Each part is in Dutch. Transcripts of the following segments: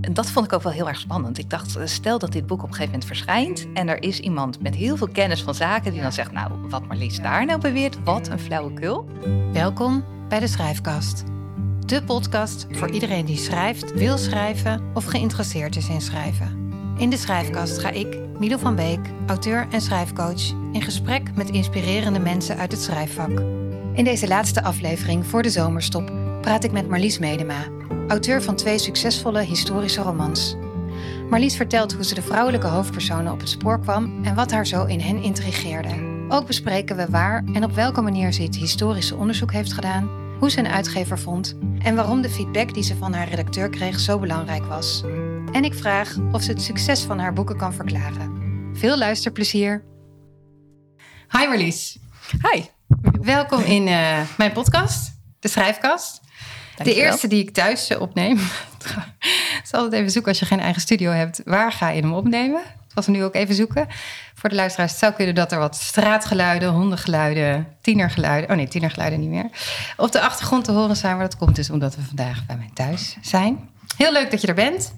En dat vond ik ook wel heel erg spannend. Ik dacht, eh, stel dat dit boek op een gegeven moment verschijnt en er is iemand met heel veel kennis van zaken die dan zegt, nou, wat Marlies daar nou beweert, wat een flauwekul. Welkom bij de Schrijfkast. De podcast voor iedereen die schrijft, wil schrijven of geïnteresseerd is in schrijven. In de Schrijfkast ga ik, Milo van Beek, auteur en schrijfcoach, in gesprek met inspirerende mensen uit het schrijfvak. In deze laatste aflevering voor de zomerstop praat ik met Marlies Medema, auteur van twee succesvolle historische romans. Marlies vertelt hoe ze de vrouwelijke hoofdpersonen op het spoor kwam en wat haar zo in hen intrigeerde. Ook bespreken we waar en op welke manier ze het historische onderzoek heeft gedaan, hoe ze een uitgever vond en waarom de feedback die ze van haar redacteur kreeg zo belangrijk was. En ik vraag of ze het succes van haar boeken kan verklaren. Veel luisterplezier. Hi Marlies. Hi. Welkom in uh, mijn podcast, de Schrijfkast. De eerste die ik thuis uh, opneem. Ik zal het even zoeken als je geen eigen studio hebt. Waar ga je hem opnemen? Dat was nu ook even zoeken. Voor de luisteraars het zou kunnen dat er wat straatgeluiden, hondengeluiden, tienergeluiden... Oh nee, tienergeluiden niet meer. Op de achtergrond te horen zijn. Maar dat komt dus omdat we vandaag bij mijn thuis zijn. Heel leuk dat je er bent.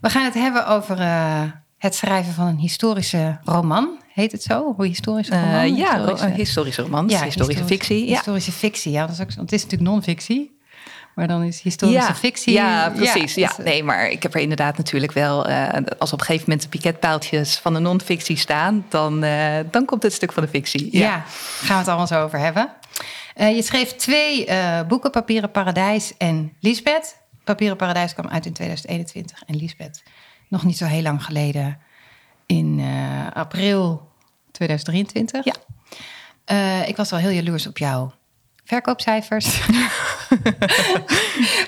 We gaan het hebben over uh, het schrijven van een historische roman. Heet het zo? Hoe historische roman? Uh, ja, historische, historische roman. Ja, historische fictie. Ja. Historische fictie, ja. Dat is ook, want het is natuurlijk non-fictie. Maar dan is historische ja, fictie. Ja, precies. Ja, ja, nee, maar ik heb er inderdaad natuurlijk wel. Uh, als op een gegeven moment de piketpaaltjes van de non-fictie staan, dan, uh, dan komt het stuk van de fictie. Ja, ja gaan we het allemaal zo over hebben. Uh, je schreef twee boeken, Papieren Paradijs en Lisbeth. Papieren Paradijs kwam uit in 2021 en Lisbeth nog niet zo heel lang geleden in april 2023. Ja. Ik was wel heel jaloers op jouw verkoopcijfers.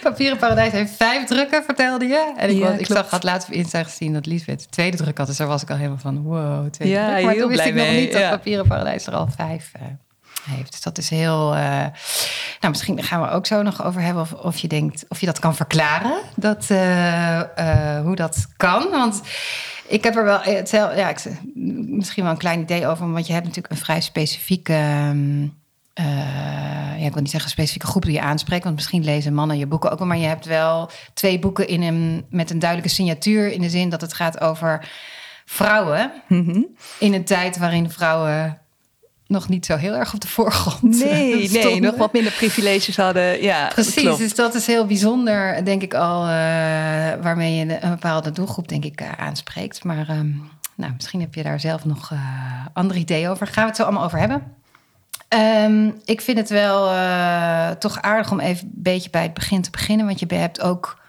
Papieren Paradijs heeft vijf drukken, vertelde je. En ik, ja, was, ik zag, had laatst op Insta gezien dat Lisbeth de tweede druk had. Dus daar was ik al helemaal van, wow, tweede ja, druk. Maar toen wist ik nog niet dat Papieren Paradijs er al vijf uh, heeft. Dus dat is heel. Uh, nou, misschien gaan we ook zo nog over hebben of, of je denkt of je dat kan verklaren. Dat, uh, uh, hoe dat kan. Want ik heb er wel ja, ik, misschien wel een klein idee over. Want je hebt natuurlijk een vrij specifieke. Um, ja, ik wil niet zeggen specifieke groep die je aanspreekt, want misschien lezen mannen je boeken ook wel, maar je hebt wel twee boeken in een, met een duidelijke signatuur in de zin dat het gaat over vrouwen mm -hmm. in een tijd waarin vrouwen nog niet zo heel erg op de voorgrond. Nee, nee nog wat minder privileges hadden. Ja, Precies, klopt. dus dat is heel bijzonder, denk ik al, uh, waarmee je een bepaalde doelgroep, denk ik, uh, aanspreekt. Maar um, nou, misschien heb je daar zelf nog uh, andere ideeën over. Gaan we het zo allemaal over hebben. Um, ik vind het wel uh, toch aardig om even een beetje bij het begin te beginnen. Want je hebt ook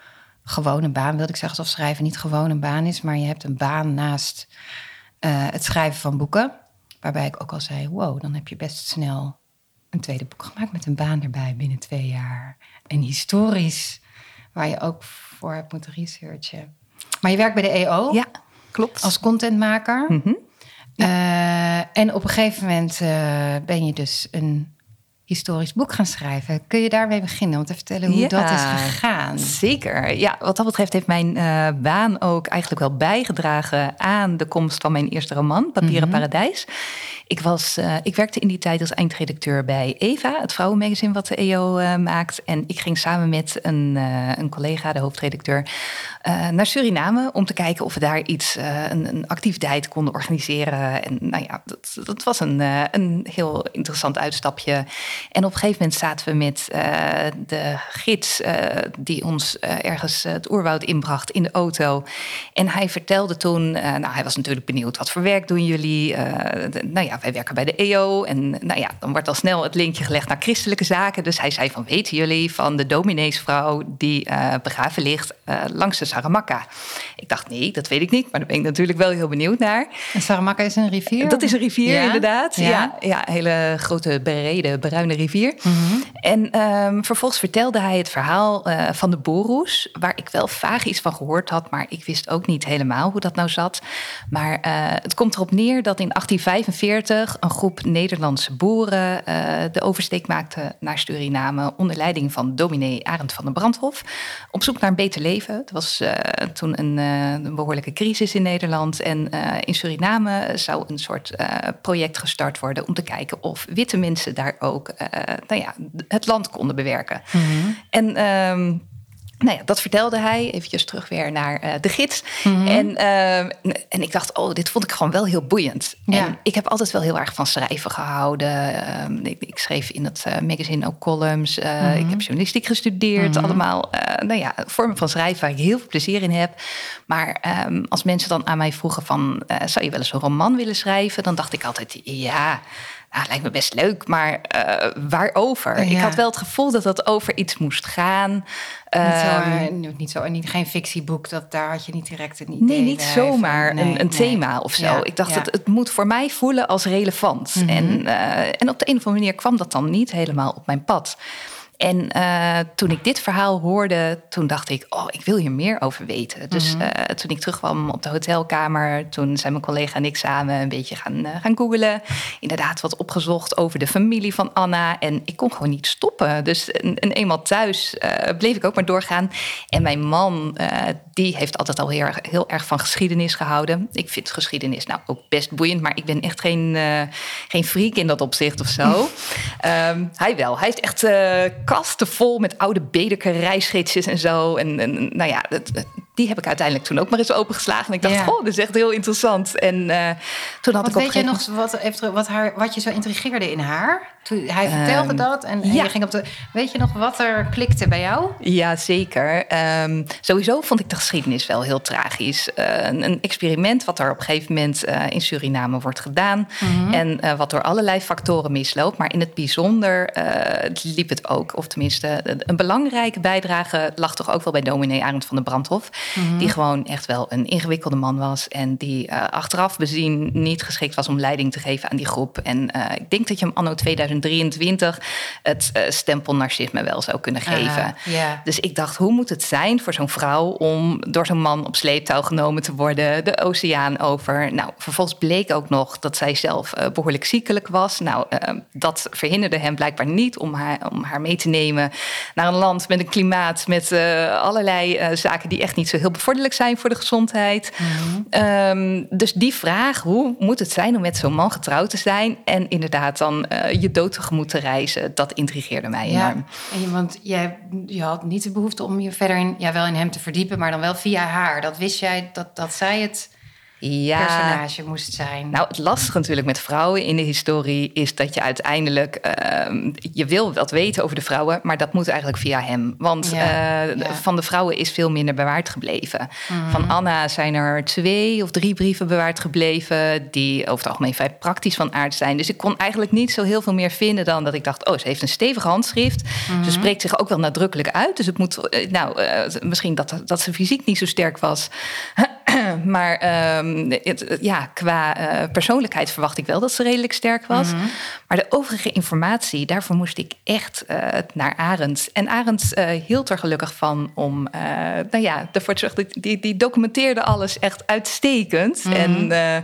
gewoon een baan, wil ik zeggen, alsof schrijven niet gewoon een baan is. Maar je hebt een baan naast uh, het schrijven van boeken. Waarbij ik ook al zei, wow, dan heb je best snel een tweede boek gemaakt met een baan erbij binnen twee jaar. En historisch, waar je ook voor hebt moeten researchen. Maar je werkt bij de EO. Ja, klopt. Als contentmaker. Mm -hmm. Ja. uh, en op een gegeven moment uh, ben je dus een historisch boek gaan schrijven. Kun je daarmee beginnen om te vertellen hoe ja, dat is gegaan? Zeker. Ja, wat dat betreft heeft mijn uh, baan ook eigenlijk wel bijgedragen aan de komst van mijn eerste roman, Papieren mm -hmm. Paradijs. Ik, was, uh, ik werkte in die tijd als eindredacteur bij Eva, het vrouwenmagazine wat de EO uh, maakt. En ik ging samen met een, een collega, de hoofdredacteur, naar Suriname om te kijken of we daar iets, een, een, activiteit konden organiseren. En nou ja, dat, dat was een, een heel interessant uitstapje. En op een gegeven moment zaten we met de gids die ons ergens het oerwoud inbracht in de auto. En hij vertelde toen, nou hij was natuurlijk benieuwd, wat voor werk doen jullie? De, nou ja, wij werken bij de EO. En nou ja, dan wordt al snel het linkje gelegd naar christelijke zaken. Dus hij zei van, weten jullie van de domineesvrouw die begraven ligt langs de Saramaka? Ik dacht, nee, dat weet ik niet. Maar daar ben ik natuurlijk wel heel benieuwd naar. En Saramaka is een rivier? Dat is een rivier, ja? inderdaad. Ja, ja, ja hele grote bereden, bruine rivier. Mm -hmm. En um, vervolgens vertelde hij het verhaal uh, van de Boeroes, waar ik wel vaag iets van gehoord had, maar ik wist ook niet helemaal hoe dat nou zat. Maar het komt erop neer dat in 1845 een groep Nederlandse boeren uh, de oversteek maakte naar Suriname onder leiding van dominee Arend van der Brandhof, op zoek naar een beter leven. Het was toen een, een, behoorlijke crisis in Nederland en in Suriname zou een soort project gestart worden om te kijken of witte mensen daar ook nou ja, het land konden bewerken. Mm -hmm. En um, nou ja, dat vertelde hij. Eventjes terug weer naar uh, de gids. Mhm. en, uh, en ik dacht, oh, dit vond ik gewoon wel heel boeiend. Ja. En ik heb altijd wel heel erg van schrijven gehouden. Uh, ik, ik, schreef in het uh, magazine ook columns. Mhm. Ik heb journalistiek gestudeerd. Mhm. Allemaal, nou ja, vormen van schrijven waar ik heel veel plezier in heb. Maar um, als mensen dan aan mij vroegen van, zou je wel eens een roman willen schrijven? Dan dacht ik altijd, ja... Nou, lijkt me best leuk, maar uh, waarover? Ja. Ik had wel het gevoel dat dat over iets moest gaan. Niet zo, Ehm, niet zo niet, geen fictieboek, dat, daar had je niet direct een idee Nee, niet zomaar van- nee, een, een nee. thema of zo. Ja, ik dacht, ja. het, het moet voor mij voelen als relevant. Mhm. en, uh, en op de een of andere manier kwam dat dan niet helemaal op mijn pad. En uh, toen ik dit verhaal hoorde, toen dacht ik, oh, ik wil hier meer over weten. Dus Mhm. uh, toen ik terugkwam op de hotelkamer, toen zijn mijn collega en ik samen een beetje gaan, uh, gaan googelen. Inderdaad, wat opgezocht over de familie van Anna. En ik kon gewoon niet stoppen. Dus en, en eenmaal thuis bleef ik ook maar doorgaan. En mijn man, die heeft altijd al heel erg, heel erg van geschiedenis gehouden. Ik vind geschiedenis nou ook best boeiend, maar ik ben echt geen, geen freak in dat opzicht of zo. um, hij wel. Hij heeft echt kasten vol met oude Bedeker reisgidsjes en zo. En, en nou ja, dat, die heb ik uiteindelijk toen ook maar eens opengeslagen. En ik dacht, Ja. goh, dat is echt heel interessant. En uh, toen had Wat ik op weet een nog wat, even, wat, haar, wat je zo intrigeerde in haar? Toen, hij vertelde Ehm, dat en, en ja. je ging op de. Weet je nog wat er klikte bij jou? Ja, zeker. Ehm, sowieso vond ik de geschiedenis wel heel tragisch. Eh, een, een experiment wat er op een gegeven moment eh, in Suriname wordt gedaan. Mhm. En eh, wat door allerlei factoren misloopt. Maar in het bijzonder liep het ook. Of tenminste, een belangrijke bijdrage lag toch ook wel bij dominee Arend van der Brandhof. Mhm. Die gewoon echt wel een ingewikkelde man was. En die achteraf bezien niet geschikt was om leiding te geven aan die groep. En ik denk dat je hem anno 2023 het eh, stempel narcisme wel zou kunnen geven. Ah, ja. Dus ik dacht, hoe moet het zijn voor zo'n vrouw om door zo'n man op sleeptouw genomen te worden, de oceaan over? Nou, vervolgens bleek ook nog dat zij zelf eh, behoorlijk ziekelijk was. Nou, eh, dat verhinderde hem blijkbaar niet om haar, om haar mee te nemen naar een land met een klimaat, met eh, allerlei zaken die echt niet zo heel bevorderlijk zijn voor de gezondheid. Ehm, dus die vraag, hoe moet het zijn om met zo'n man getrouwd te zijn en inderdaad dan je dood tegemoet te reizen, dat intrigeerde mij Ja, enorm. en want jij je had niet de behoefte om je verder in, ja, wel in hem te verdiepen, maar dan wel via haar. Dat wist jij dat, dat zij het Ja, personage moest zijn. Nou, het lastige natuurlijk met vrouwen in de historie is dat je uiteindelijk ehm, je wil wat weten over de vrouwen, maar dat moet eigenlijk via hem. Want Ja, eh, ja. van de vrouwen is veel minder bewaard gebleven. Mhm. Van Anna zijn er twee of drie brieven bewaard gebleven, die over het algemeen vrij praktisch van aard zijn. Dus ik kon eigenlijk niet zo heel veel meer vinden dan dat ik dacht: oh, ze heeft een stevig handschrift. Mhm. Ze spreekt zich ook wel nadrukkelijk uit. Dus het moet, eh, nou, eh, misschien dat, dat ze fysiek niet zo sterk was. Maar ehm, het, ja, qua eh, persoonlijkheid verwacht ik wel dat ze redelijk sterk was. Mhm. Maar de overige informatie, daarvoor moest ik echt eh, naar Arend. En Arend eh, hield er gelukkig van om, nou ja, ervoor te zorgen, die, die, documenteerde alles echt uitstekend. Mhm. En,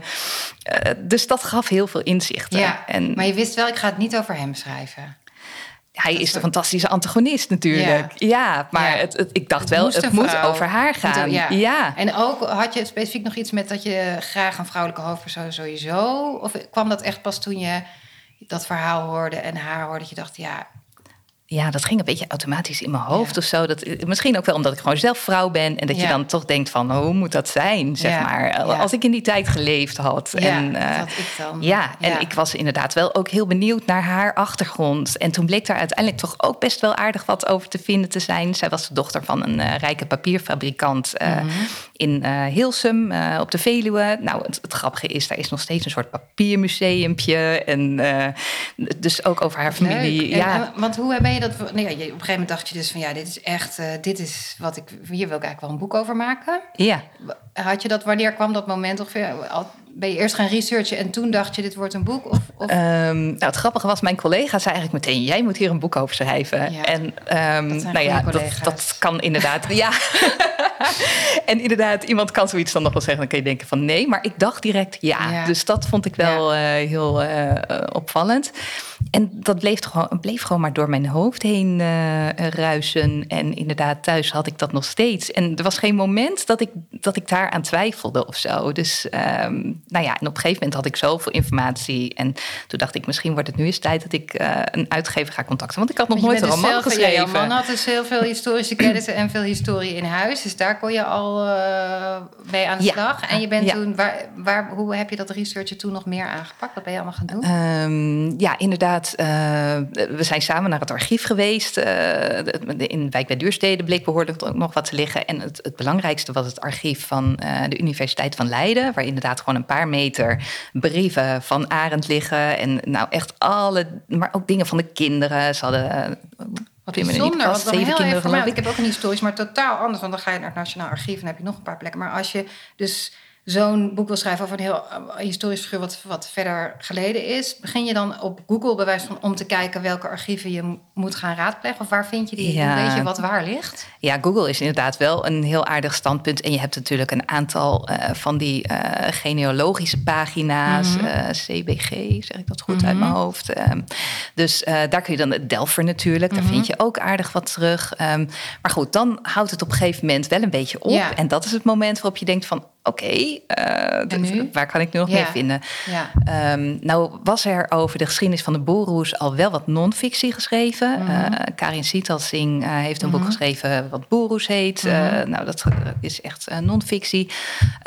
dus dat gaf heel veel inzichten. ja, en maar je wist wel, ik ga het niet over hem schrijven. Hij is de fantastische antagonist natuurlijk. Ja, maar Ja. Het, het- ik dacht Het wel, het moet over haar Moet- gaan. ja. ja. En ook had je specifiek nog iets met dat je graag een vrouwelijke hoofdpersoon sowieso? Of kwam dat echt pas toen je dat verhaal hoorde en haar hoorde dat je dacht, ja, ja, dat ging een beetje automatisch in mijn hoofd Ja. of zo. Dat, misschien ook wel omdat ik gewoon zelf vrouw ben. En dat je dan toch denkt van, hoe moet dat zijn, zeg Ja, maar. Als ik in die tijd geleefd had. ja en, dat eh, had ik dan. ja, en ik was inderdaad wel ook heel benieuwd naar haar achtergrond. En toen bleek daar uiteindelijk toch ook best wel aardig wat over te vinden te zijn. Zij was de dochter van een eh, rijke papierfabrikant eh, Mhm. In eh, Hilsum eh, op de Veluwe. Nou, het, het grappige is, daar is nog steeds een soort papiermuseumpje. En eh, dus ook over haar familie. Leuk. Ja, en- want hoe ben je dat? Nee, ja, je- op een gegeven moment dacht je dus van ja, dit is echt, dit is wat ik hier wil ik eigenlijk wel een boek over maken. ja. Had je dat? Wanneer kwam dat moment ongeveer? Al- Ben je eerst gaan researchen en toen dacht je dit wordt een boek? Of, of... Ehm, nou, het grappige was, mijn collega zei eigenlijk meteen: jij moet hier een boek over schrijven. Ja, en ehm, dat nou ja, dat, dat kan inderdaad. ja. En inderdaad, iemand kan zoiets dan nog wel zeggen. Dan kun je denken van nee. Maar ik dacht direct ja. Dus dat vond ik wel uh, heel uh, opvallend. En dat bleef gewoon, bleef gewoon maar door mijn hoofd heen uh, ruisen. En inderdaad, thuis had ik dat nog steeds. En er was geen moment dat ik, dat ik daar aan twijfelde of zo. Dus um, nou ja, en op een gegeven moment had ik zoveel informatie. En toen dacht ik, misschien wordt het nu eens tijd dat ik een uitgever ga contacten. Want ik had nog nooit een roman zelf, geschreven. Ja, man had dus heel veel historische kennis en veel historie in huis. Dus daar kon je al uh, mee aan de ja. slag. En je bent ja. toen, waar, waar, hoe heb je dat research toen nog meer aangepakt? Wat ben je allemaal gaan doen? Um, ja, inderdaad uh, we zijn samen naar het archief geweest. Uh, in Wijk bij Duurstede bleek behoorlijk ook nog wat te liggen. En het, het belangrijkste was het archief van de Universiteit van Leiden. Waar inderdaad gewoon een paar meter brieven van Arend liggen. En nou echt alle, maar ook dingen van de kinderen. Ze hadden wat bijzonder, want dan heel kinderen, even, Ik heb ook een historisch, maar totaal anders. Want dan ga je naar het Nationaal Archief en heb je nog een paar plekken. Maar als je dus zo'n boek wil schrijven over een heel uh, historisch figuur wat, wat verder geleden is, begin je dan op Google bewijs van om te kijken welke archieven je moet gaan raadplegen? Of waar vind je die? Ja. Weet je wat waar ligt? Ja, Google is inderdaad wel een heel aardig standpunt. En je hebt natuurlijk een aantal uh, van die uh, genealogische pagina's, mm -hmm. CBG, zeg ik dat goed mm -hmm. uit mijn hoofd. Um, dus daar kun je dan Delver natuurlijk, daar mm -hmm. vind je ook aardig wat terug. Um, maar goed, dan houdt het op een gegeven moment wel een beetje op. Ja. En dat is het moment waarop je denkt van oké, okay, uh, waar kan ik nu nog ja. meer vinden? Ja. Um, nou was er over de geschiedenis van de Boeroes al wel wat non-fictie geschreven. Mm -hmm. uh, Karin Sietalsing uh, heeft een mm -hmm. boek geschreven wat Boeroes heet. Mm -hmm. nou, dat is echt non-fictie.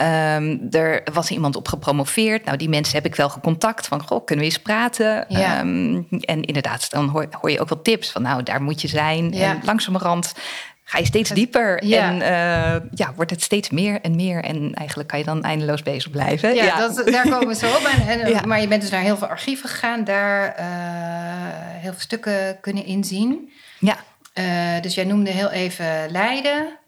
Um, er was iemand op gepromoveerd. Nou, die mensen heb ik wel gecontact van, goh, kunnen we eens praten? Ja. Um, en inderdaad, dan hoor, hoor, je ook wel tips van, nou, daar moet je zijn. En langzamerhand ga je steeds dieper ja. en uh, ja, wordt het steeds meer en meer. En eigenlijk kan je dan eindeloos bezig blijven. Ja, ja. Dat, daar komen we zo op. En, en, ja. Maar je bent dus naar heel veel archieven gegaan, daar uh, heel veel stukken kunnen inzien. Ja. Uh, dus jij noemde heel even Leiden.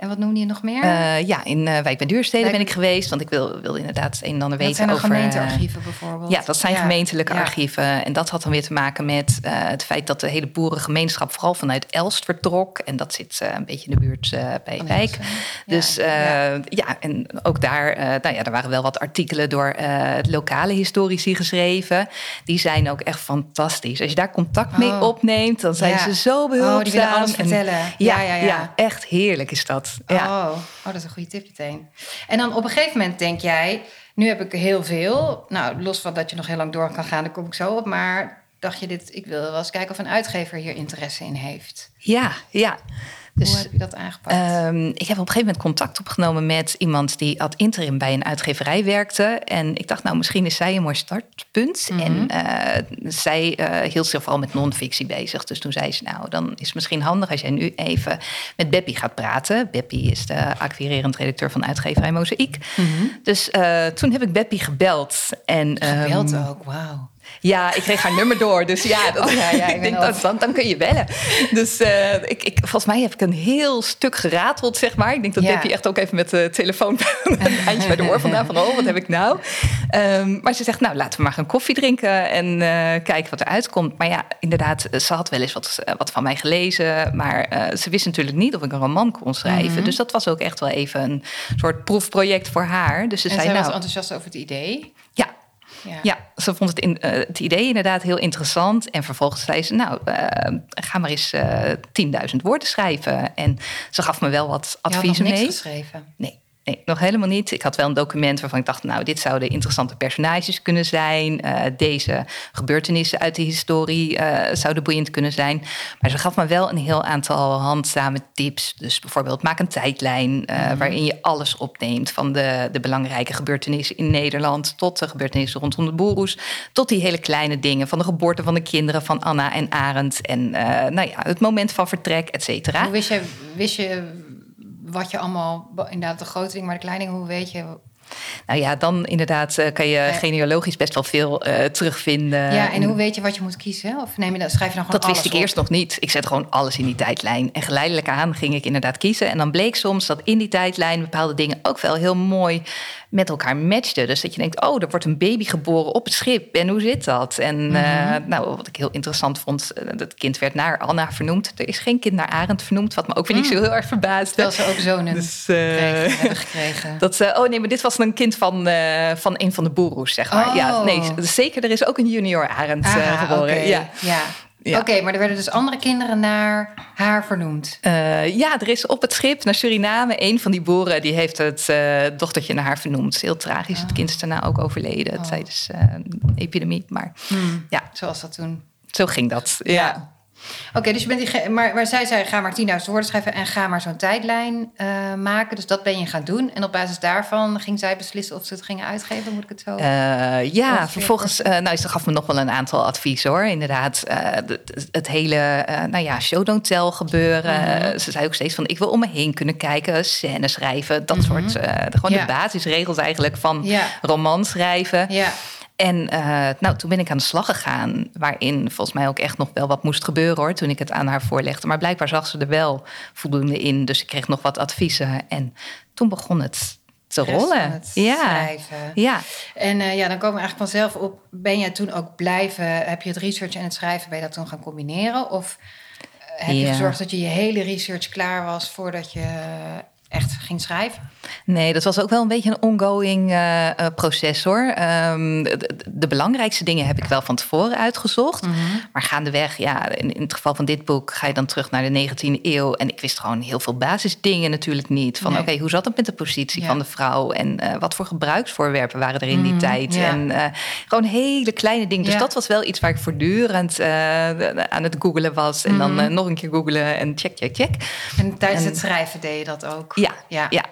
En wat noemde je nog meer? Uh, ja, in uh, Wijk bij Duurstede Wijk... ben ik geweest. Want ik wil, wil inderdaad een en ander weten over... Dat zijn gemeentearchieven bijvoorbeeld? Ja, dat zijn ja. gemeentelijke ja. archieven. En dat had dan weer te maken met uh, het feit dat de hele boerengemeenschap... vooral vanuit Elst vertrok. En dat zit een beetje in de buurt bij Wijk. Dus ja. ja. en ook daar... nou ja, er waren wel wat artikelen door lokale historici geschreven. Die zijn ook echt fantastisch. Als je daar contact mee oh. opneemt, dan zijn ze zo behulpzaam. Oh, die willen alles en, vertellen. Ja, ja, ja, echt heerlijk is dat. Ja. Oh. oh, dat is een goede tip meteen. En dan op een gegeven moment denk jij, nu heb ik heel veel. Nou, los van dat je nog heel lang door kan gaan, daar kom ik zo op. Maar dacht je dit, ik wil wel eens kijken of een uitgever hier interesse in heeft. Ja, ja. Dus, Hoe heb je dat aangepakt? Um, ik heb op een gegeven moment contact opgenomen met iemand die ad interim bij een uitgeverij werkte. En ik dacht, nou, misschien is zij een mooi startpunt. Mm -hmm. En uh, zij uh, hield zich vooral met non-fictie bezig. Dus toen zei ze, nou, dan is het misschien handig als jij nu even met Beppie gaat praten. Beppie is de acquirerend redacteur van uitgeverij Mozaïek. Mm -hmm. Dus uh, toen heb ik Beppie gebeld. En, gebeld um, ook, wauw. Ja, ik kreeg haar nummer door. Dus ja, dat, oh, ja, ja ik denk dat, dan, dan kun je bellen. Dus uh, ik, ik, volgens mij heb ik een heel stuk gerateld, zeg maar. Ik denk dat ja. heb je echt ook even met de telefoon een eindje bij de oor vandaan. Van, oh, wat heb ik nou? Um, maar ze zegt, nou, laten we maar gaan koffie drinken en uh, kijken wat er uitkomt. Maar ja, inderdaad, ze had wel eens wat, wat van mij gelezen. Maar uh, ze wist natuurlijk niet of ik een roman kon schrijven. Mm -hmm. Dus dat was ook echt wel even een soort proefproject voor haar. Dus ze en zei, zij nou, was enthousiast over het idee? Ja, ja. ja. ze vond het, in, uh, het idee inderdaad heel interessant. En vervolgens zei ze, nou, uh, ga maar eens uh, 10.000 woorden schrijven. En ze gaf me wel wat adviezen mee. mee. geschreven? Nee. Nee, nog helemaal niet. Ik had wel een document waarvan ik dacht, nou, dit zouden interessante personages kunnen zijn. Uh, deze gebeurtenissen uit de historie uh, zouden boeiend kunnen zijn. Maar ze gaf me wel een heel aantal handzame tips. Dus bijvoorbeeld, maak een tijdlijn uh, mm -hmm. waarin je alles opneemt. Van de, de belangrijke gebeurtenissen in Nederland tot de gebeurtenissen rondom de boeroes. Tot die hele kleine dingen van de geboorte van de kinderen van Anna en Arend. En nou ja, het moment van vertrek, et cetera. Hoe wist je, wist je wat je allemaal, inderdaad de grote dingen, maar de kleine dingen, hoe weet je Nou ja, dan inderdaad uh, kan je genealogisch best wel veel uh, terugvinden. Ja, en hoe weet je wat je moet kiezen? Of neem je dat, schrijf je dan gewoon Dat wist ik op? eerst nog niet. Ik zet gewoon alles in die tijdlijn. En geleidelijk aan ging ik inderdaad kiezen. En dan bleek soms dat in die tijdlijn bepaalde dingen ook wel heel mooi met elkaar matchten. Dus dat je denkt, oh, er wordt een baby geboren op het schip. En hoe zit dat? En mm -hmm. nou, wat ik heel interessant vond, dat kind werd naar Anna vernoemd. Er is geen kind naar Arend vernoemd, wat me ook weer niet zo heel erg verbaasde. Terwijl ze ook zonen dus, uh, hebben gekregen. Dat, oh nee, maar dit was een kind van, uh, van een van de boeroes, zeg maar. Oh. Ja, nee, zeker, er is ook een junior Arend ah, geboren. Okay. Ja. ja. Ja. Oké, okay, maar er werden dus andere kinderen naar haar vernoemd. Uh, ja, er is op het schip naar Suriname een van die boeren die heeft het uh, dochtertje naar haar vernoemd. Heel tragisch. Oh. Het kind is daarna ook overleden oh. tijdens uh, een epidemie. Maar hmm. ja, zoals dat toen. Zo ging dat. Ja. ja. Oké, okay, dus je bent die, maar, maar zij zei: ga maar 10.000 woorden schrijven en ga maar zo'n tijdlijn uh, maken. Dus dat ben je gaan doen. En op basis daarvan ging zij beslissen of ze het gingen uitgeven. Moet ik het zo? Uh, ja, vervolgens, uh, nou, ze gaf me nog wel een aantal adviezen hoor. Inderdaad, het, het, hele, nou ja, show don't tell gebeuren. -hmm. Ze zei ook steeds van: ik wil om me heen kunnen kijken, scène schrijven, dat -hmm. soort, gewoon ja. de basisregels eigenlijk van ja. roman schrijven. Ja. En uh, nou, toen ben ik aan de slag gegaan, waarin volgens mij ook echt nog wel wat moest gebeuren hoor, toen ik het aan haar voorlegde. Maar blijkbaar zag ze er wel voldoende in, dus ik kreeg nog wat adviezen. En toen begon het te rollen. Het ja. Schrijven. ja. En uh, ja, dan komen we eigenlijk vanzelf op. Ben jij toen ook blijven? Heb je het research en het schrijven, ben je dat toen gaan combineren? Of heb je gezorgd dat je je hele research klaar was voordat je echt ging schrijven? Nee, dat was ook wel een beetje een ongoing uh, uh, proces hoor. Um, de, de, belangrijkste dingen heb ik wel van tevoren uitgezocht. Mhm. Maar gaandeweg, ja, in, in, het geval van dit boek ga je dan terug naar de 19e eeuw. En ik wist gewoon heel veel basisdingen natuurlijk niet. Van Nee. oké, hoe zat het met de positie Ja. van de vrouw? En uh, wat voor gebruiksvoorwerpen waren er in die Mhm, tijd? ja. En uh, gewoon hele kleine dingen. Dus Ja. dat was wel iets waar ik voortdurend aan het googelen was. En dan Mhm. nog een keer googelen en check, check, check. En tijdens En- het schrijven deed je dat ook? Ja, Ja. ja.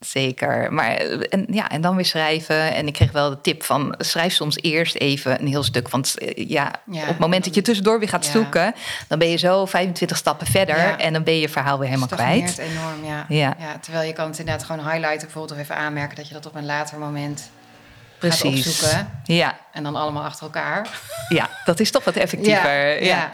Zeker. Maar en, ja, en dan weer schrijven. En ik kreeg wel de tip van schrijf soms eerst even een heel stuk. Want eh, ja, Ja, op het moment dat je tussendoor weer gaat ja. zoeken, dan ben je zo 25 stappen verder Ja. en dan ben je je verhaal weer helemaal Stagneert kwijt. enorm, ja. Ja. Terwijl je kan het inderdaad gewoon highlighten, bijvoorbeeld of even aanmerken dat je dat op een later moment gaat Precies. opzoeken. Ja, En dan allemaal achter elkaar. ja, dat is toch wat effectiever. Ja,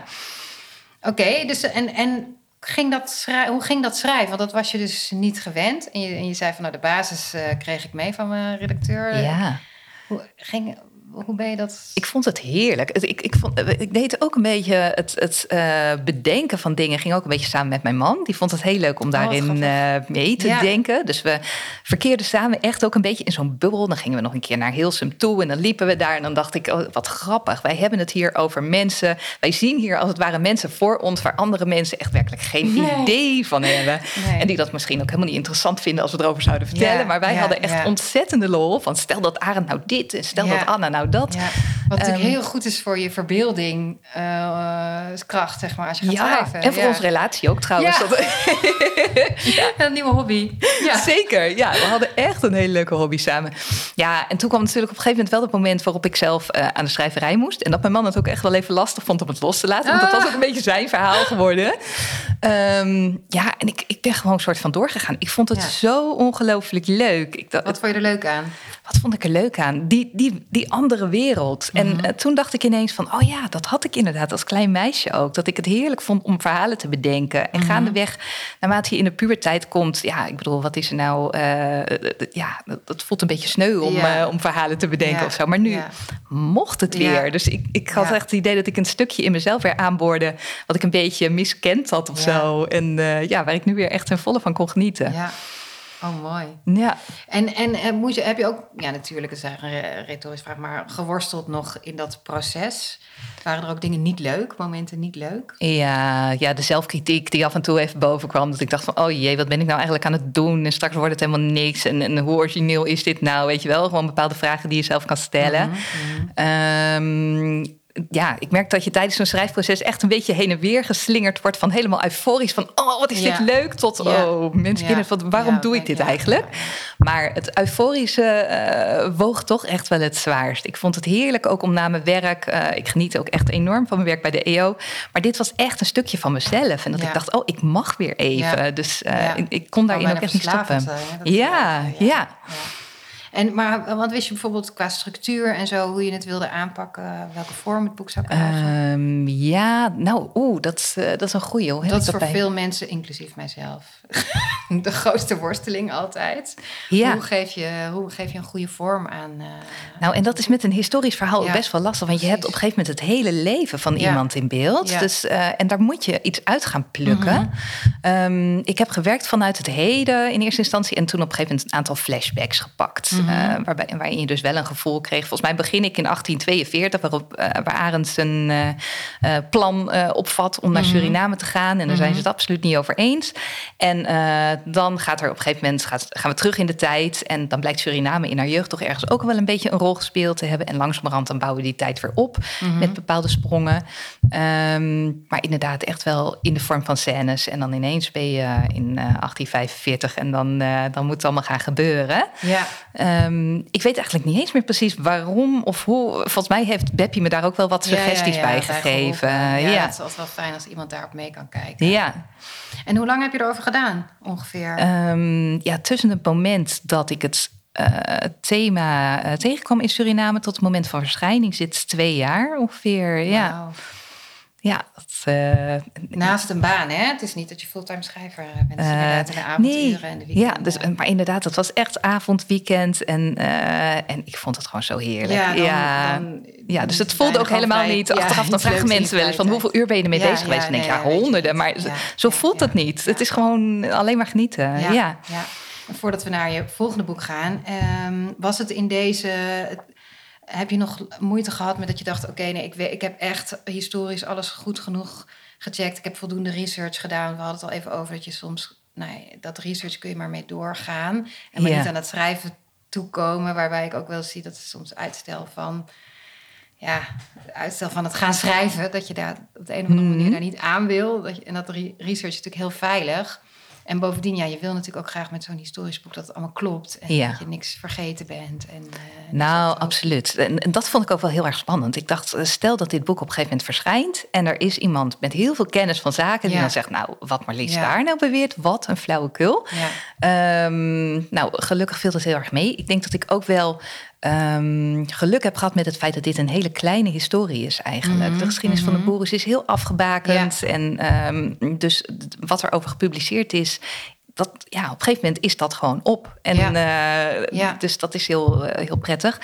Oké, dus en, en ging dat hoe ging dat schrijven? Want dat was je dus niet gewend. En je, en je zei van nou, de basis eh, kreeg ik mee van mijn redacteur. ja. Hoe, ging, hoe ben je dat? Ik vond het heerlijk. Ik, ik, vond, ik deed ook een beetje het, het eh, bedenken van dingen. Ging ook een beetje samen met mijn man. Die vond het heel leuk om wat daarin eh, mee te Ja. denken. Dus we verkeerden samen echt ook een beetje in zo'n bubbel. Dan gingen we nog een keer naar Hilsum toe. En dan liepen we daar. En dan dacht ik, oh, wat grappig. Wij hebben het hier over mensen. Wij zien hier als het ware mensen voor ons... waar andere mensen echt werkelijk geen Nee. idee van hebben. Nee. En die dat misschien ook helemaal niet interessant vinden... als we erover zouden vertellen. Ja, maar wij ja, hadden echt ontzettende lol. Van stel dat Arend nou dit en stel dat Anna nou dat. Ja, wat natuurlijk Ehm, heel goed is voor je verbeelding, eh, kracht, zeg maar, als je gaat Ja, schrijven. en voor Ja. onze relatie ook trouwens. Ja. Dat- Een nieuwe hobby. Ja. Zeker, ja. We hadden echt een hele leuke hobby samen. Ja, en toen kwam natuurlijk op een gegeven moment wel het moment... waarop ik zelf eh, aan de schrijverij moest. En dat mijn man het ook echt wel even lastig vond om het los te laten. Want dat Ah. was ook een beetje zijn verhaal geworden. Ehm, ja, en ik, ik ben gewoon een soort van doorgegaan. Ik vond het Ja. zo ongelooflijk leuk. Ik dacht, Wat vond je er leuk aan? Wat vond ik er leuk aan? Die, die, die andere wereld. Mhm. En eh, toen dacht ik ineens van, oh ja, dat had ik inderdaad als klein meisje ook. Dat ik het heerlijk vond om verhalen te bedenken. Mhm. En gaandeweg, naarmate je in de puberteit komt... ja, ik bedoel, wat is er nou... eh, ja, dat, voelt een beetje sneu om, Ja. eh, om verhalen te bedenken Ja. of zo. Maar nu Ja. mocht het weer. Dus ik, ik had echt het idee dat ik een stukje in mezelf weer aanboorde... wat ik een beetje miskend had of zo. En ja, waar ik nu weer echt ten volle van kon genieten. Ja. Oh, mooi. ja. En, en, en moet je, heb je ook, ja natuurlijk, is een re- retorische vraag, maar geworsteld nog in dat proces? Waren er ook dingen niet leuk, momenten niet leuk? Ja, ja, de zelfkritiek die af en toe even boven kwam. Dat ik dacht van, oh jee, wat ben ik nou eigenlijk aan het doen? En straks wordt het helemaal niks. En, en hoe origineel is dit nou? Weet je wel, gewoon bepaalde vragen die je zelf kan stellen. Ehm, ja, ik merk dat je tijdens zo'n schrijfproces echt een beetje heen en weer geslingerd wordt. Van helemaal euforisch van, oh wat is Ja. dit leuk. Tot, Ja. oh mensen, Ja. kinderen, wat, waarom Ja, doe ik dit eigenlijk? Maar het euforische eh, woog toch echt wel het zwaarst. Ik vond het heerlijk ook om na mijn werk. eh, ik geniet ook echt enorm van mijn werk bij de EO. Maar dit was echt een stukje van mezelf. En dat ik dacht, oh, ik mag weer even. Dus eh, ik, ik kon daarin Kan ook echt niet stoppen. Ja, ja. En, maar wat wist je bijvoorbeeld qua structuur en zo, hoe je het wilde aanpakken, welke vorm het boek zou krijgen? Ehm, ja, nou, oeh, dat, uh, dat is een goeie. Hoe dat is voor veel mensen, inclusief mijzelf, de grootste worsteling altijd. Ja. Hoe, geef je, hoe geef je een goede vorm aan? Uh, nou, en dat is met een historisch verhaal ja, best wel lastig, want je hebt op een gegeven moment het hele leven van ja. iemand in beeld. Dus, uh, en daar moet je iets uit gaan plukken. Mm -hmm. um, ik heb gewerkt vanuit het heden in eerste instantie en toen op een gegeven moment een aantal flashbacks gepakt. Mm -hmm. uh, waarbij, waarin je dus wel een gevoel kreeg. Volgens mij begin ik in 1842, waarop, waar Arends een plan opvat om naar Mhm. Suriname te gaan. En daar zijn ze het absoluut niet over eens. En dan gaat er op een gegeven moment gaat, gaan we terug in de tijd. En dan blijkt Suriname in haar jeugd toch ergens ook wel een beetje een rol gespeeld te hebben. En langzamerhand dan bouwen we die tijd weer op Mhm. met bepaalde sprongen. Um, maar inderdaad echt wel in de vorm van scènes. En dan ineens ben je in 1845 en dan, uh, dan moet het allemaal gaan gebeuren. Ja. Um, ik weet eigenlijk niet eens meer precies waarom of hoe. Volgens mij heeft Beppie me daar ook wel wat suggesties ja, ja, ja, bij gegeven. Ja, ja, het is altijd wel fijn als iemand daarop mee kan kijken. Ja. En hoe lang heb je erover gedaan, ongeveer? Um, ja, tussen het moment dat ik het uh, thema uh, tegenkwam in Suriname tot het moment van verschijning zit twee jaar ongeveer. Wow. Ja, dat, uh, Naast een baan, hè? Het is niet dat je fulltime schrijver bent. Dus inderdaad in de avonduren nee. en de weekenden. Ja, dus, maar inderdaad, het was echt avond, weekend. En, uh, en ik vond het gewoon zo heerlijk. Ja, dan, ja. Dan, ja dus het voelde ook helemaal vrij, niet. Achteraf ja, dan vragen mensen wel eens van hoeveel uur ben je ermee ja, bezig geweest? Ja, en denk nee, ja, honderden. Maar zo voelt het niet. Het is gewoon alleen maar genieten. Ja. ja. Voordat we naar je volgende boek gaan, um, was het in deze heb je nog moeite gehad met dat je dacht: oké, okay, nee, ik, weet, ik heb echt historisch alles goed genoeg gecheckt. Ik heb voldoende research gedaan. We hadden het al even over dat je soms, nee, dat research kun je maar mee doorgaan. En maar ja. niet aan het schrijven toekomen, waarbij ik ook wel zie dat het soms uitstel van. Ja, uitstel van het gaan schrijven, dat je daar op de een of andere Mhm. manier -hmm. daar niet aan wil. Dat je, en dat research is natuurlijk heel veilig. En bovendien, ja, je wil natuurlijk ook graag met zo'n historisch boek dat het allemaal klopt. En ja. dat je niks vergeten bent. En, uh, nou, absoluut. En, en, dat vond ik ook wel heel erg spannend. Ik dacht, eh, stel dat dit boek op een gegeven moment verschijnt. En er is iemand met heel veel kennis van zaken. die dan zegt, nou, wat Marlies Ja. daar nou beweert. Wat een flauwekul. Ja. Um, nou, gelukkig viel het heel erg mee. Ik denk dat ik ook wel um, geluk heb gehad met het feit dat dit een hele kleine historie is eigenlijk. Mhm, De geschiedenis van de mhm. Boeren is heel afgebakend. En um, dus wat er over gepubliceerd is, dat, ja, op een gegeven moment is dat gewoon op. En Ja. uh, Ja. dus dat is heel, uh, heel prettig.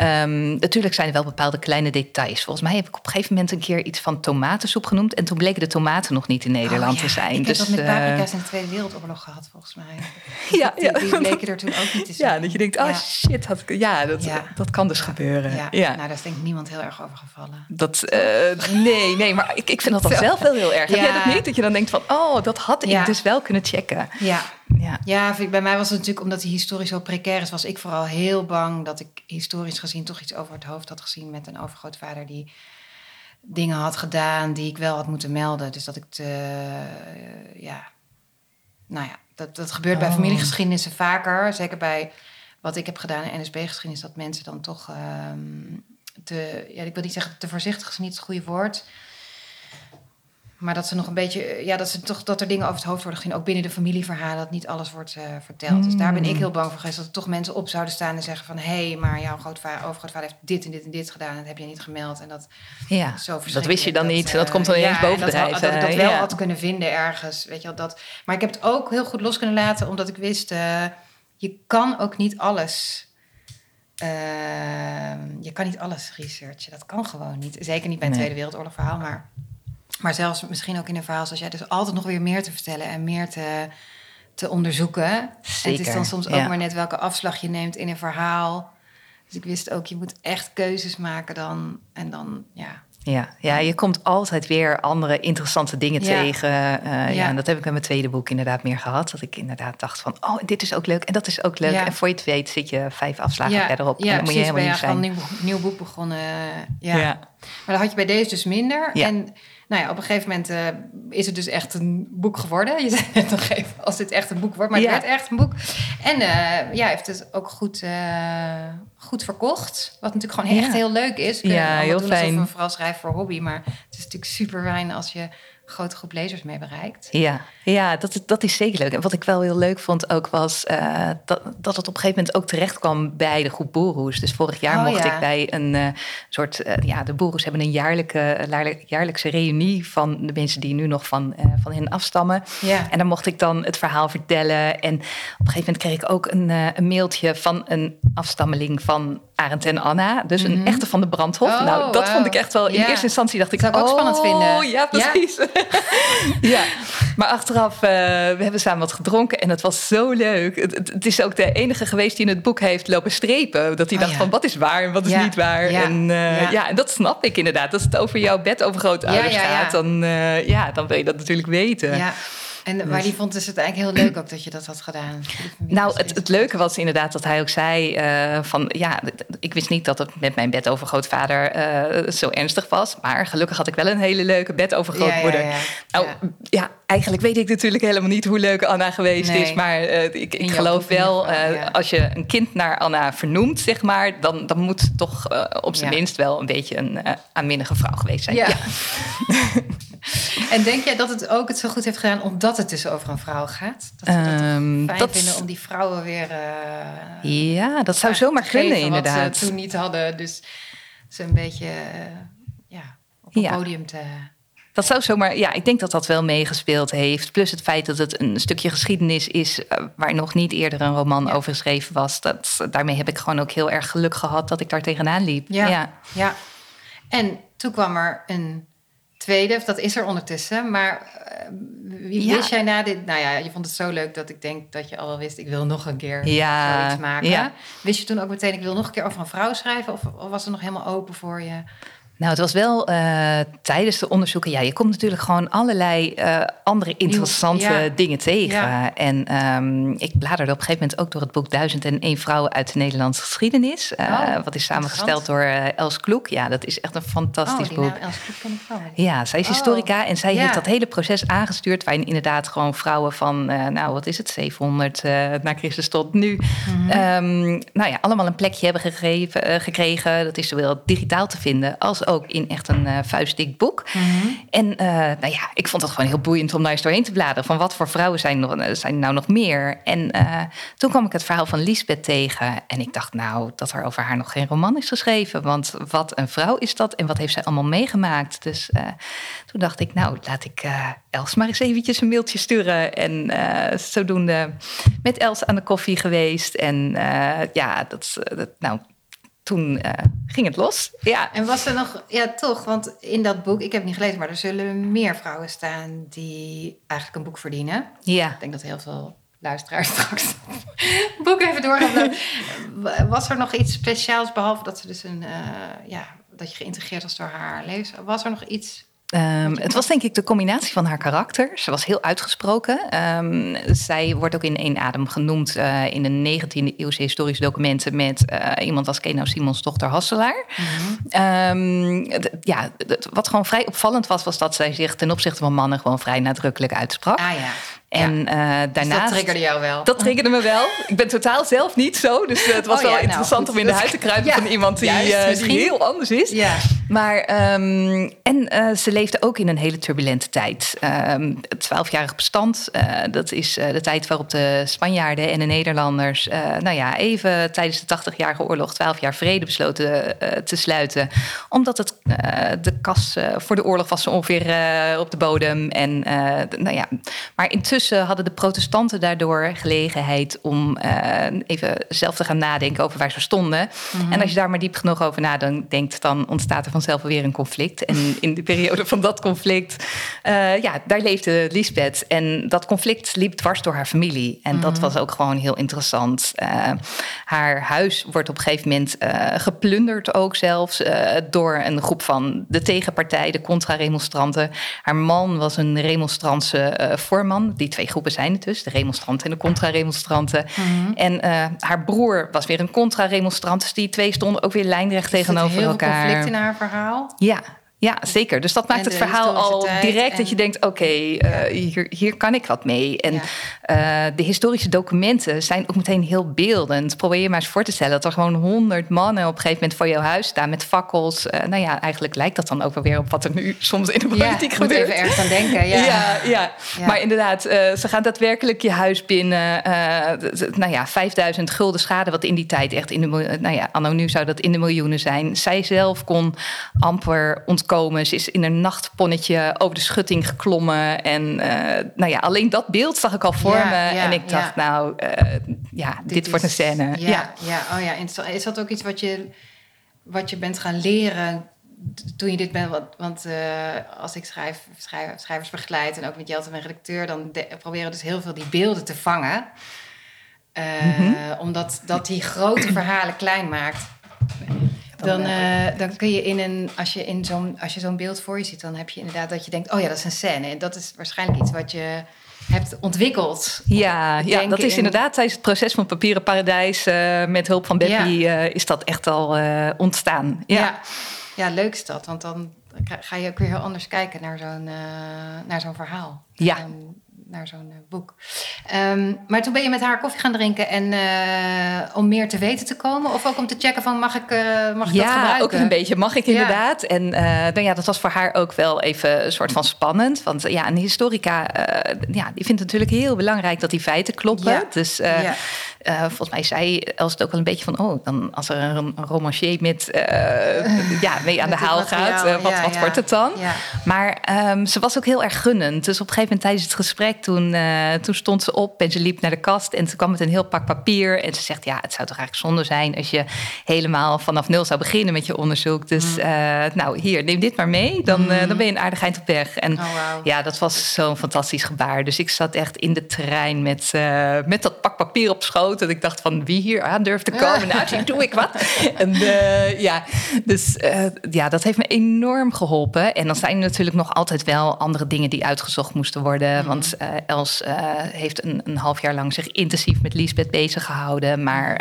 Um, natuurlijk zijn er wel bepaalde kleine details. Volgens mij heb ik op een gegeven moment een keer iets van tomatensoep genoemd. En toen bleken de tomaten nog niet in Nederland Oh, ja. te zijn. Ik dus, heb dat met uh, paprika's in de Tweede Wereldoorlog gehad, volgens mij. Ja, die, bleken er toen ook niet te zijn. Ja, dat je denkt, oh shit, had ik, ja, dat, dat kan dus gebeuren. Ja. Nou daar is denk ik niemand heel erg over gevallen. Dat, uh, nee, nee, maar ik, ik vind dat dan zelf wel heel erg. Heb jij dat niet? Dat je dan denkt van, oh, dat had ik dus wel kunnen checken. Ja, Ja, ja vind ik- bij mij was het natuurlijk omdat die historisch zo precair is, was ik vooral heel bang dat ik historisch gezien toch iets over het hoofd had gezien met een overgrootvader die dingen had gedaan die ik wel had moeten melden. Dus dat ik te, eh, ja, nou ja, dat, dat gebeurt bij Oh. familiegeschiedenissen vaker. Zeker bij wat ik heb gedaan in NSB-geschiedenis, dat mensen dan toch ehm, te, ja, ik wil niet zeggen te voorzichtig is niet het goede woord. Maar dat ze nog een beetje, ja, dat ze toch dat er dingen over het hoofd worden gezien, ook binnen de familieverhalen, dat niet alles wordt eh, verteld. Dus daar ben ik Mm. heel bang voor geweest dat er toch mensen op zouden staan en zeggen van, hé, hey, maar jouw grootvader, overgrootvader heeft dit en dit en dit gedaan, en dat heb je niet gemeld. En dat ja. zo dat wist je dan niet. eh, dat komt dan ineens ja, en bovendrijven. Dat, dat ik dat wel ja. had kunnen vinden ergens, weet je wel. Dat. Maar ik heb het ook heel goed los kunnen laten, omdat ik wist, eh, je kan ook niet alles... eh, je kan niet alles researchen. Dat kan gewoon niet. Zeker niet bij een Nee. Tweede Wereldoorlog verhaal, maar... Maar zelfs misschien ook in een verhaal zoals jij, dus altijd nog weer meer te vertellen en meer te, te onderzoeken. En het is dan soms ook maar net welke afslag je neemt in een verhaal. Dus ik wist ook, je moet echt keuzes maken dan. En dan, ja. Ja, ja, je komt altijd weer andere interessante dingen Ja. tegen. Eh, ja. Ja. en dat heb ik met mijn tweede boek inderdaad meer gehad. Dat ik inderdaad dacht van, oh, dit is ook leuk en dat is ook leuk. En voor je het weet zit je vijf afslagen verderop. Ja, en dan moet je. Ben helemaal je niet gewoon zijn. een nieuw, nieuw boek begonnen. Ja. Maar dat had je bij deze dus minder. Ja. En nou ja, op een gegeven moment eh, is het dus echt een boek geworden. Je zei net nog even, als dit echt een boek wordt. Maar Ja. het werd echt een boek. En eh, ja, heeft het ook goed, eh, goed verkocht. Wat natuurlijk gewoon Ja. echt heel leuk is. We Ja, heel doen alsof fijn. we vooral schrijven voor hobby. Maar het is natuurlijk super fijn als je grote groep lezers mee bereikt. Ja, ja dat, is, dat is zeker leuk. En wat ik wel heel leuk vond ook was uh, dat, dat het op een gegeven moment ook terecht kwam bij de groep Boeroes. Dus vorig jaar Oh, mocht ja. ik bij een uh, soort, uh, ja, de Boeroes hebben een jaarlijke, jaarlijkse reunie van de mensen die nu nog van, van hen afstammen. Ja. En dan mocht ik dan het verhaal vertellen. En op een gegeven moment kreeg ik ook een, een mailtje van een afstammeling van Arend en Anna. Dus een mm -hmm. echte van de Brandhof. Oh, nou, dat wow. vond ik echt wel. In ja. eerste instantie dacht ik, dat zou ik ook oh, spannend vinden. Ja, precies. Ja. ja. Maar achteraf, uh, we hebben samen wat gedronken en het was zo leuk. Het, het, is ook de enige geweest die in het boek heeft lopen strepen. Dat hij oh, dacht ja. van, wat is waar en wat is niet waar. En, uh, ja. en dat snap ik inderdaad. Als het over jouw bedoovergrootouders gaat, dan, uh, ja, dan wil je dat natuurlijk weten. Ja. En, maar dus. die vond dus het eigenlijk heel leuk ook dat je dat had gedaan. Nou, het, het leuke was inderdaad dat hij ook zei uh, van... ja, ik wist niet dat het met mijn bedovergrootvader uh, zo ernstig was... maar gelukkig had ik wel een hele leuke bedovergrootmoeder. Ja, ja, ja. Nou, ja. eigenlijk weet ik natuurlijk helemaal niet hoe leuk Anna geweest nee. is... maar uh, ik, ik geloof wel, als je een kind naar Anna vernoemt, zeg maar... dan, dan moet toch op zijn minst wel een beetje een aanminnige vrouw geweest zijn. Ja. En denk jij dat het ook het zo goed heeft gedaan omdat het dus over een vrouw gaat? Dat we dat um, fijn dat vinden om die vrouwen weer... Uh, ja, dat zou zomaar kunnen inderdaad. Wat ze toen niet hadden. Dus ze een beetje uh, ja, op ja. podium te... Dat zou zomaar, ja, ik denk dat dat wel meegespeeld heeft. Plus het feit dat het een stukje geschiedenis is uh, waar nog niet eerder een roman ja. over geschreven was. Dat, daarmee heb ik gewoon ook heel erg geluk gehad dat ik daar tegenaan liep. Ja, ja. ja. En toen kwam er een tweede, of dat is er ondertussen. Maar uh, wie ja. wist jij na dit? Nou ja, je vond het zo leuk dat ik denk dat je al wel wist... ik wil nog een keer ja. zoiets maken. Ja. Wist je toen ook meteen, ik wil nog een keer over een vrouw schrijven? Of, of was het nog helemaal open voor je? Nou, het was wel uh, tijdens de onderzoeken. Ja, je komt natuurlijk gewoon allerlei uh, andere interessante ja. dingen tegen. Ja. En um, ik bladerde op een gegeven moment ook door het boek 1001 vrouwen uit de Nederlandse geschiedenis. Uh, oh, wat is samengesteld door Els Kloek. Ja, dat is echt een fantastisch oh, boek. Els Kloek ken ik wel. Ja, zij is oh. historica en zij heeft dat hele proces aangestuurd. Waarin inderdaad gewoon vrouwen van, nou wat is het, 700 na Christus tot nu. Mhm. Mm -hmm. um, nou ja, allemaal een plekje hebben gegeven, gekregen. Dat is zowel digitaal te vinden als ook in echt een uh, vuistdik boek. Mm -hmm. En uh, nou ja, ik vond het gewoon heel boeiend om daar eens doorheen te bladeren. Van wat voor vrouwen zijn, nog, zijn nou nog meer? En uh, toen kwam ik het verhaal van Lisbeth tegen. En ik dacht nou dat er over haar nog geen roman is geschreven. Want wat een vrouw is dat en wat heeft zij allemaal meegemaakt? Dus toen dacht ik nou laat ik Els maar eens eventjes een mailtje sturen. En zodoende met Els aan de koffie geweest. En ja, dat, dat nou toen uh, ging het los. Ja. En was er nog, ja toch, want in dat boek, ik heb het niet gelezen, maar er zullen meer vrouwen staan die eigenlijk een boek verdienen. Ja. Ik denk dat heel veel luisteraars straks het boek even door gaan Was er nog iets speciaals, behalve dat ze dus een, uh, ja, dat je geïntegreerd was door haar leven? Was er nog iets Um, het was denk ik de combinatie van haar karakter. Ze was heel uitgesproken. Um, zij wordt ook in één adem genoemd uh, in de 19e eeuwse historische documenten met uh, iemand als Kenau Simons dochter Hasselaar. -hmm. um, ja, wat gewoon vrij opvallend was, was dat zij zich ten opzichte van mannen gewoon vrij nadrukkelijk uitsprak. Ah ja. En ja. uh, daarnaast... Dus dat triggerde jou wel? Dat triggerde me wel. Ik ben totaal zelf niet zo. Dus uh, het was oh, wel ja, interessant nou, om in de huid te kruipen ja, van iemand die, juist, uh, die heel anders is. Ja. Maar, um, en ze leefde ook in een hele turbulente tijd. Um, het twaalfjarig bestand, dat is de tijd waarop de Spanjaarden en de Nederlanders... nou ja, even tijdens de 80-jarige oorlog 12 jaar vrede besloten te sluiten. Omdat het, de kas voor de oorlog was zo ongeveer op de bodem. En, nou ja, maar intussen hadden de protestanten daardoor gelegenheid om uh, even zelf te gaan nadenken over waar ze stonden. Mm -hmm. En als je daar maar diep genoeg over nadenkt, dan ontstaat er vanzelf weer een conflict. En in de periode van dat conflict, uh, ja, daar leefde Lisbeth. En dat conflict liep dwars door haar familie. En mm -hmm. dat was ook gewoon heel interessant. Uh, haar huis wordt op een gegeven moment geplunderd ook zelfs door een groep van de tegenpartij, de contra-remonstranten. Haar man was een remonstrantse voorman. Die twee groepen zijn het dus, de remonstranten en de contra-remonstranten. Mhm. Mm -hmm. En uh, haar broer was weer een contra-remonstrant. Dus die twee stonden ook weer lijnrecht tegenover heel elkaar. conflict in haar verhaal? Ja. Ja, zeker. Dus dat maakt het verhaal al direct dat je denkt: oké, eh, hier, hier kan ik wat mee. En eh, de historische documenten zijn ook meteen heel beeldend. Probeer je maar eens voor te stellen dat er gewoon honderd mannen op een gegeven moment voor jouw huis staan met fakkels. Uh, nou ja, eigenlijk lijkt dat dan ook wel weer op wat er nu soms in de politiek ja, gebeurt. Moet even ergens aan denken. Ja, ja, ja. maar inderdaad, ze gaan daadwerkelijk je huis binnen. nou ja, 5000 gulden schade, wat in die tijd echt in de. Nou ja, anno nu zou dat in de miljoenen zijn. Zij zelf kon amper ontkomen Ze is in een nachtponnetje over de schutting geklommen. En uh, nou ja, alleen dat beeld zag ik al voor me. en ik dacht, nou, uh, ja, dit, wordt een scène. Ja, ja. oh ja. Is dat ook iets wat je, wat je bent gaan leren toen je dit bent? Want, want uh, als ik schrijf, schrijf, schrijvers begeleid en ook met Jelte, mijn redacteur, dan de, proberen dus heel veel die beelden te vangen. Mm -hmm. Omdat dat die grote verhalen klein maakt. Dan, uh, dan kun je in een, als je, in zo'n, als je zo'n beeld voor je ziet, dan heb je inderdaad dat je denkt, oh ja, dat is een scène. En dat is waarschijnlijk iets wat je hebt ontwikkeld. Ja, ja dat is inderdaad tijdens het proces van Papieren Paradijs uh, met hulp van Beppie ja. uh, is dat echt al ontstaan. Ja. ja. Ja. leuk is dat, want dan ga je, kun je heel anders kijken naar zo'n, naar zo'n verhaal. Ja. Naar zo'n boek. Um, maar toen ben je met haar koffie gaan drinken en uh, om meer te weten te komen, of ook om te checken van mag ik, uh, mag ik ja, dat gebruiken? Ja, ook een beetje mag ik inderdaad. Ja. En uh, nou ja, dat was voor haar ook wel even een soort van spannend, want ja, een historica, ja, die vindt het natuurlijk heel belangrijk dat die feiten kloppen. Ja. Dus ja. volgens mij zei Els het ook wel een beetje van, oh, dan als er een, een romancier met ja, mee aan de haal gaat, wat, wat wordt het dan? Maar um, ze was ook heel erg gunnend. Dus op een gegeven moment tijdens het gesprek toen, toen stond ze op en ze liep naar de kast en ze kwam met een heel pak papier. En ze zegt, ja, het zou toch eigenlijk zonde zijn als je helemaal vanaf nul zou beginnen met je onderzoek. Dus uh, nou, hier, neem dit maar mee. Dan, dan ben je een aardig eind op weg. En oh, wow. ja, dat was zo'n fantastisch gebaar. Dus ik zat echt in de trein met, met dat pak papier op schoot. En ik dacht van, wie hier aan durft te komen? Nou, zie, doe ik wat. En ja, dus ja, dat heeft me enorm geholpen. En dan zijn er natuurlijk nog altijd wel andere dingen die uitgezocht moesten worden. Want uh, Els heeft een, een, half jaar lang zich intensief met Lisbeth bezig gehouden. Maar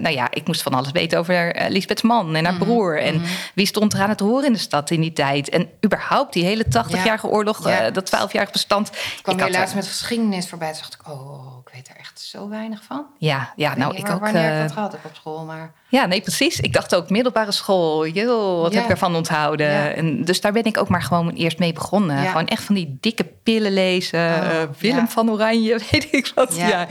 nou ja, ik moest van alles weten over Lisbeths man en haar mm -hmm. broer. En mm -hmm. wie stond er aan het horen in de stad in die tijd. En überhaupt die hele 80-jarige ja. oorlog, ja. dat 12-jarige bestand. Ik kwam hier laatst met geschiedenis voorbij. Toen dacht ik, oh, ik weet er echt zo weinig van. Ja, ja nou ik ook. Wanneer ik dat gehad heb op school, maar... Ja, nee, precies. Ik dacht ook middelbare school. Joh, wat ja. heb ik ervan onthouden? Ja. En dus daar ben ik ook maar gewoon eerst mee begonnen. Ja. Gewoon echt van die dikke pillen lezen. Oh, uh, Willem van Oranje, weet ik wat. Ja.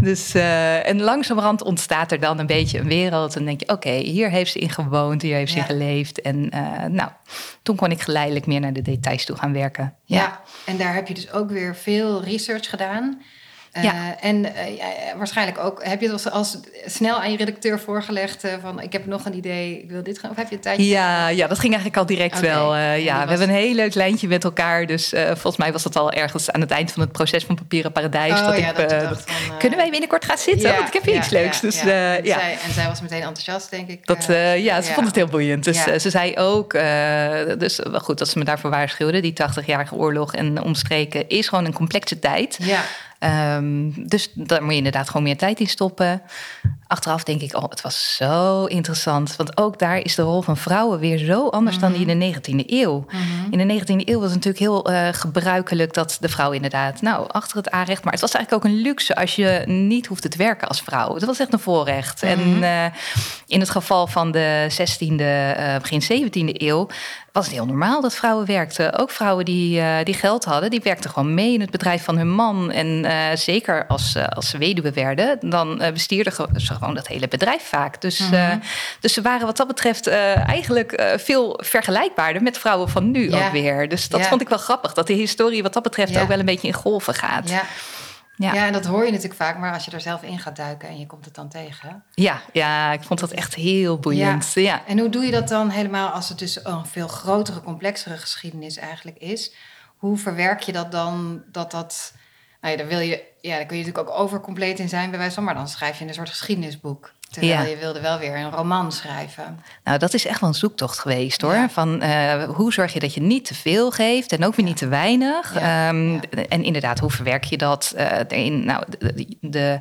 Dus, uh, en langzamerhand ontstaat er dan een beetje een wereld. En denk je, oké, okay, hier heeft ze in gewoond. Hier heeft ze in geleefd. En nou, toen kon ik geleidelijk meer naar de details toe gaan werken. Ja, en daar heb je dus ook weer veel research gedaan. Ja. Uh, en uh, ja, waarschijnlijk ook, heb je het als, snel aan je redacteur voorgelegd uh, van ik heb nog een idee, ik wil dit gaan, of heb je een tijdje? Ja, ja dat ging eigenlijk al direct okay. wel. ja, was... we hebben een heel leuk lijntje met elkaar, dus volgens mij was dat al ergens aan het eind van het proces van Papieren Paradijs. Oh, dat ja, ik, dat dat van, kunnen wij binnenkort gaan zitten? Ja, Want ik heb hier iets leuks. Dus, ja, en, zij, en zij was meteen enthousiast, denk ik. Dat, ja, ze vond het heel boeiend. Dus ze zei ook, dus wel goed dat ze me daarvoor waarschuwde, die 80-jarige oorlog en omstreken is gewoon een complexe tijd. Ja. Um, dus daar moet je inderdaad gewoon meer tijd in stoppen. Achteraf denk ik, oh, het was zo interessant. Want ook daar is de rol van vrouwen weer zo anders mm -hmm. dan die in de 19e eeuw. Mm -hmm. In de 19e eeuw was het natuurlijk heel uh, gebruikelijk dat de vrouw inderdaad, nou, achter het aanrecht. Maar het was eigenlijk ook een luxe als je niet hoefde te werken als vrouw. Dat was echt een voorrecht. Mm -hmm. En uh, in het geval van de 16e, uh, begin 17e eeuw was het heel normaal dat vrouwen werkten. Ook vrouwen die, uh, die geld hadden, die werkten gewoon mee in het bedrijf van hun man. En uh, zeker als, uh, als ze weduwe werden, dan bestierden ze gewoon dat hele bedrijf vaak. Dus, mm -hmm. dus ze waren wat dat betreft eigenlijk veel vergelijkbaarder met vrouwen van nu ja. ook weer. Dus dat ja. vond ik wel grappig, dat de historie wat dat betreft ja. ook wel een beetje in golven gaat. Ja. Ja. ja, en dat hoor je natuurlijk vaak, maar als je er zelf in gaat duiken en je komt het dan tegen. Ja, ja ik vond dat echt heel boeiend. Ja. ja. En hoe doe je dat dan helemaal als het dus een veel grotere, complexere geschiedenis eigenlijk is? Hoe verwerk je dat dan dat dat. Nou ja, daar wil je, ja, daar kun je natuurlijk ook overcompleet in zijn, bij wijze van, maar dan schrijf je een soort geschiedenisboek. Terwijl je wilde wel weer een roman schrijven. Nou, dat is echt wel een zoektocht geweest hoor. Van uh, hoe zorg je dat je niet te veel geeft en ook weer niet te weinig. Um, en inderdaad, hoe verwerk je dat uh? Nou, de, de,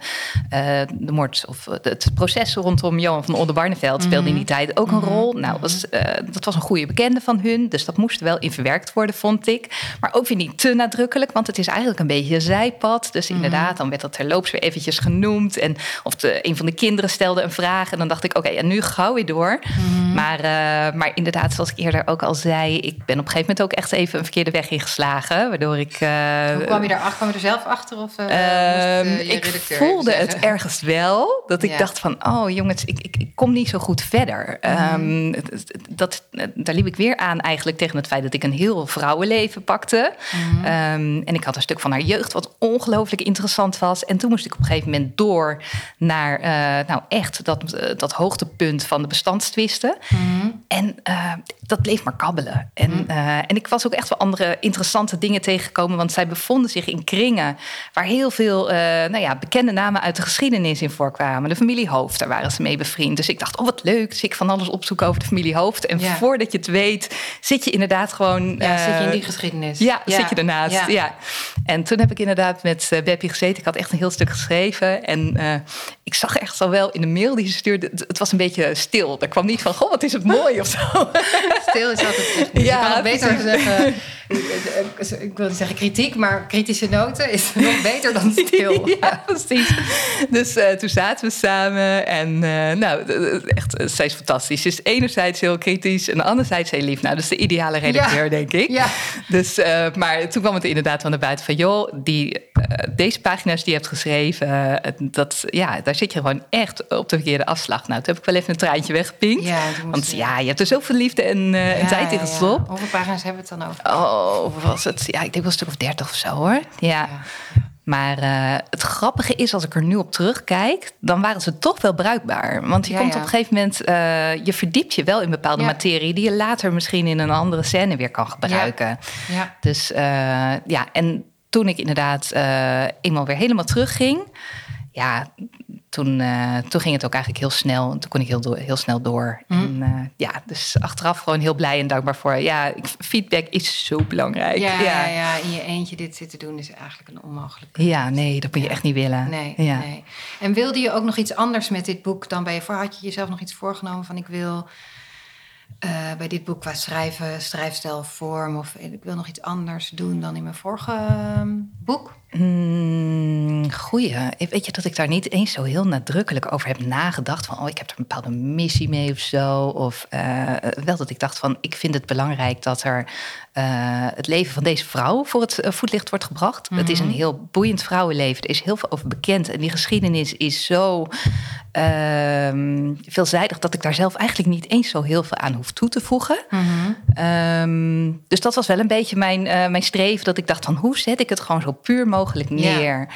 uh, de moord of het proces rondom Johan van Oldenbarneveld speelde in die mhm. tijd ook een mhm. rol. Nou, was, dat was een goede bekende van hun, dus dat moest wel in verwerkt worden, vond ik. Maar ook weer niet te nadrukkelijk, want het is eigenlijk een beetje een zijpad. Dus mhm. inderdaad, dan werd dat terloops weer eventjes genoemd. En of de, een van de kinderen stelde een vraag en dan dacht ik, oké, en nu gauw weer door. Maar, maar inderdaad, zoals ik eerder ook al zei, ik ben op een gegeven moment ook echt even een verkeerde weg ingeslagen, waardoor ik... Hoe kwam je daarachter? Kwam je er zelf achter? Of, uh, um, ik voelde het ergens wel. Dat ik dacht van, oh jongens, ik, ik, ik, kom niet zo goed verder. Mm dat, daar liep ik weer aan eigenlijk tegen het feit dat ik een heel vrouwenleven pakte. Mhm. Ehm, en ik had een stuk van haar jeugd wat ongelooflijk interessant was. En toen moest ik op een gegeven moment door naar, nou echt, dat, uh, dat hoogtepunt van de bestandstwisten. Mhm. En dat bleef maar kabbelen. En, mhm. en ik was ook echt wel andere interessante dingen tegengekomen. Want zij bevonden zich in kringen waar heel veel uh, nou ja, bekende namen uit de geschiedenis in voorkwamen. De familie Hoofd, daar waren ze mee bevriend. Dus ik dacht, oh wat leuk, dus ik van alles opzoeken over de familie Hoofd. En voordat je het weet, zit je inderdaad gewoon... Ja, zit je in die geschiedenis. Ja, zit je ernaast. Ja. En toen heb ik inderdaad met Beppie gezeten. Ik had echt een heel stuk geschreven. En ik zag echt al wel in de mail die ze stuurde, het, was een beetje stil. Er kwam niet van, goh, wat is het mooi of zo. Stil is altijd Ja, je kan het beter zeggen ik wil zeggen kritiek, maar kritische noten is nog beter dan stil. ja, precies. Dus uh, toen zaten we samen en uh, nou, echt, zij is fantastisch. Ze is enerzijds heel kritisch en anderzijds heel lief. Nou, dat is de ideale redacteur, denk ik. Ja. Dus, maar toen kwam het inderdaad van de buiten van, joh, die, deze pagina's die je hebt geschreven, dat, ja, daar zit je gewoon echt op de verkeerde afslag. Nou, toen heb ik wel even een traantje weggepinkt. Ja, Want ja, je hebt er zoveel liefde en, en tijd in gestopt. Hoeveel pagina's hebben we het dan over? Oh, oh, was het? Ja, ik denk wel een stuk of dertig of zo hoor. Ja. Maar uh, het grappige is, als ik er nu op terugkijk, dan waren ze toch wel bruikbaar. Want je komt op een gegeven moment, uh, je verdiept je wel in bepaalde materie die je later misschien in een andere scène weer kan gebruiken. Ja. Dus uh, ja, en toen ik inderdaad eenmaal weer helemaal terugging, ja, toen, uh, toen ging het ook eigenlijk heel snel. En toen kon ik heel, heel snel door. Mm. En, uh, ja, dus achteraf gewoon heel blij en dankbaar voor. Ja, feedback is zo belangrijk. Ja, ja. ja, in je eentje dit zitten doen is eigenlijk een onmogelijke. Ja, nee, dat moet je echt niet willen. Nee, nee. En wilde je ook nog iets anders met dit boek dan bij je voor? Had je jezelf nog iets voorgenomen van ik wil uh, bij dit boek qua schrijven, schrijfstijl, vorm of ik wil nog iets anders doen dan in mijn vorige ehm, boek? Mm, goeie. Weet je dat ik daar niet eens zo heel nadrukkelijk over heb nagedacht? Van, oh, ik heb er een bepaalde missie mee of zo. Of uh, wel dat ik dacht van, ik vind het belangrijk dat er uh, het leven van deze vrouw voor het voetlicht wordt gebracht. Het is een mhm. heel boeiend vrouwenleven. Er is heel veel over bekend. En die geschiedenis is zo uh, veelzijdig dat ik daar zelf eigenlijk niet eens zo heel veel aan hoef toe te voegen. Mm um, dus dat was wel een beetje mijn, mijn streven. Dat ik dacht van, hoe zet ik het gewoon zo puur mogelijk mogelijk neer.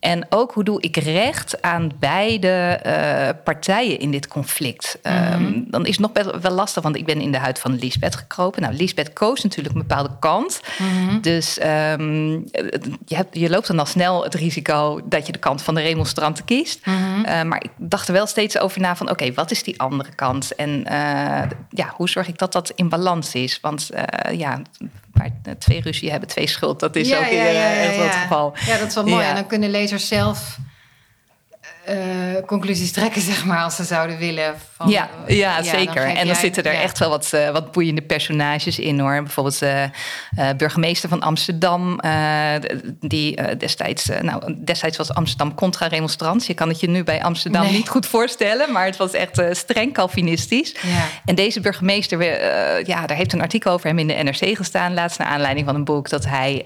En ook hoe doe ik recht aan beide uh, partijen in dit conflict? Mm um, dan is het nog best wel lastig, want ik ben in de huid van Lisbeth gekropen. Nou, Lisbeth koos natuurlijk een bepaalde kant. Mhm. Dus um, je, hebt, je loopt dan al snel het risico dat je de kant van de remonstranten kiest. Mm uh, maar ik dacht er wel steeds over na van, oké, wat is die andere kant? En uh, ja, hoe zorg ik dat dat in balans is? Want ja, waar twee ruzie hebben, twee schuld. Dat is ook ja, ja, echt het geval. Ja, dat is wel mooi. En dan kunnen lezers zelf uh, conclusies trekken, zeg maar, als ze zouden willen. Van, ja, ja, zeker. En dan zitten er echt wel wat, uh, wat boeiende personages in hoor. Bijvoorbeeld de uh, burgemeester van Amsterdam, die destijds, nou, destijds was Amsterdam contra-remonstrant. Je kan het je nu bij Amsterdam niet goed voorstellen, maar het was echt streng Calvinistisch. Ja. En deze burgemeester, ja, daar heeft een artikel over hem in de NRC gestaan, laatst naar aanleiding van een boek, dat hij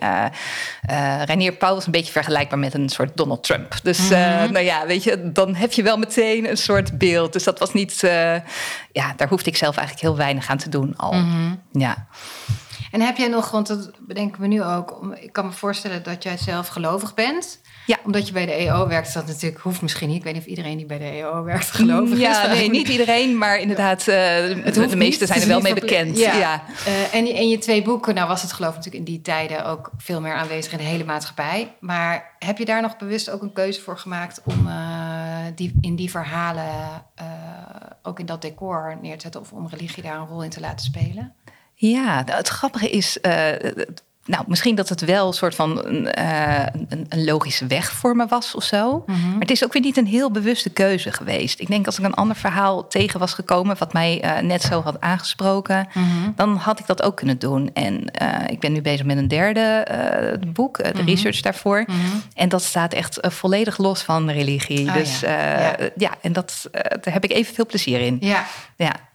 Reinier Pauw was een beetje vergelijkbaar met een soort Donald Trump. Dus, mm -hmm. nou ja, weet je dan heb je wel meteen een soort beeld. Dus dat was niet, uh, ja, daar hoefde ik zelf eigenlijk heel weinig aan te doen al. Mhm. Ja. En heb jij nog, want dat bedenken we nu ook, ik kan me voorstellen dat jij zelf gelovig bent. Ja. Omdat je bij de EO werkt, dat natuurlijk hoeft misschien niet. Ik weet niet of iedereen die bij de EO werkt gelovig ja, is. nee, niet iedereen, maar inderdaad, uh, de, meeste zijn er wel mee bekend. Ja. ja. Uh, en in je twee boeken, nou was het geloof natuurlijk in die tijden ook veel meer aanwezig in de hele maatschappij. Maar heb je daar nog bewust ook een keuze voor gemaakt om uh, die, in die verhalen, ook in dat decor neer te zetten of om religie daar een rol in te laten spelen? Ja, het grappige is, nou, misschien dat het wel een soort van uh, een, een, logische weg voor me was of zo. Mhm. Maar het is ook weer niet een heel bewuste keuze geweest. Ik denk als ik een ander verhaal tegen was gekomen, wat mij uh, net zo had aangesproken, mhm. dan had ik dat ook kunnen doen. En uh, ik ben nu bezig met een derde boek, de mhm. research daarvoor. En dat staat echt volledig los van religie. Ah, dus ja. Ja. ja. en dat, daar heb ik even veel plezier in. Ja. ja.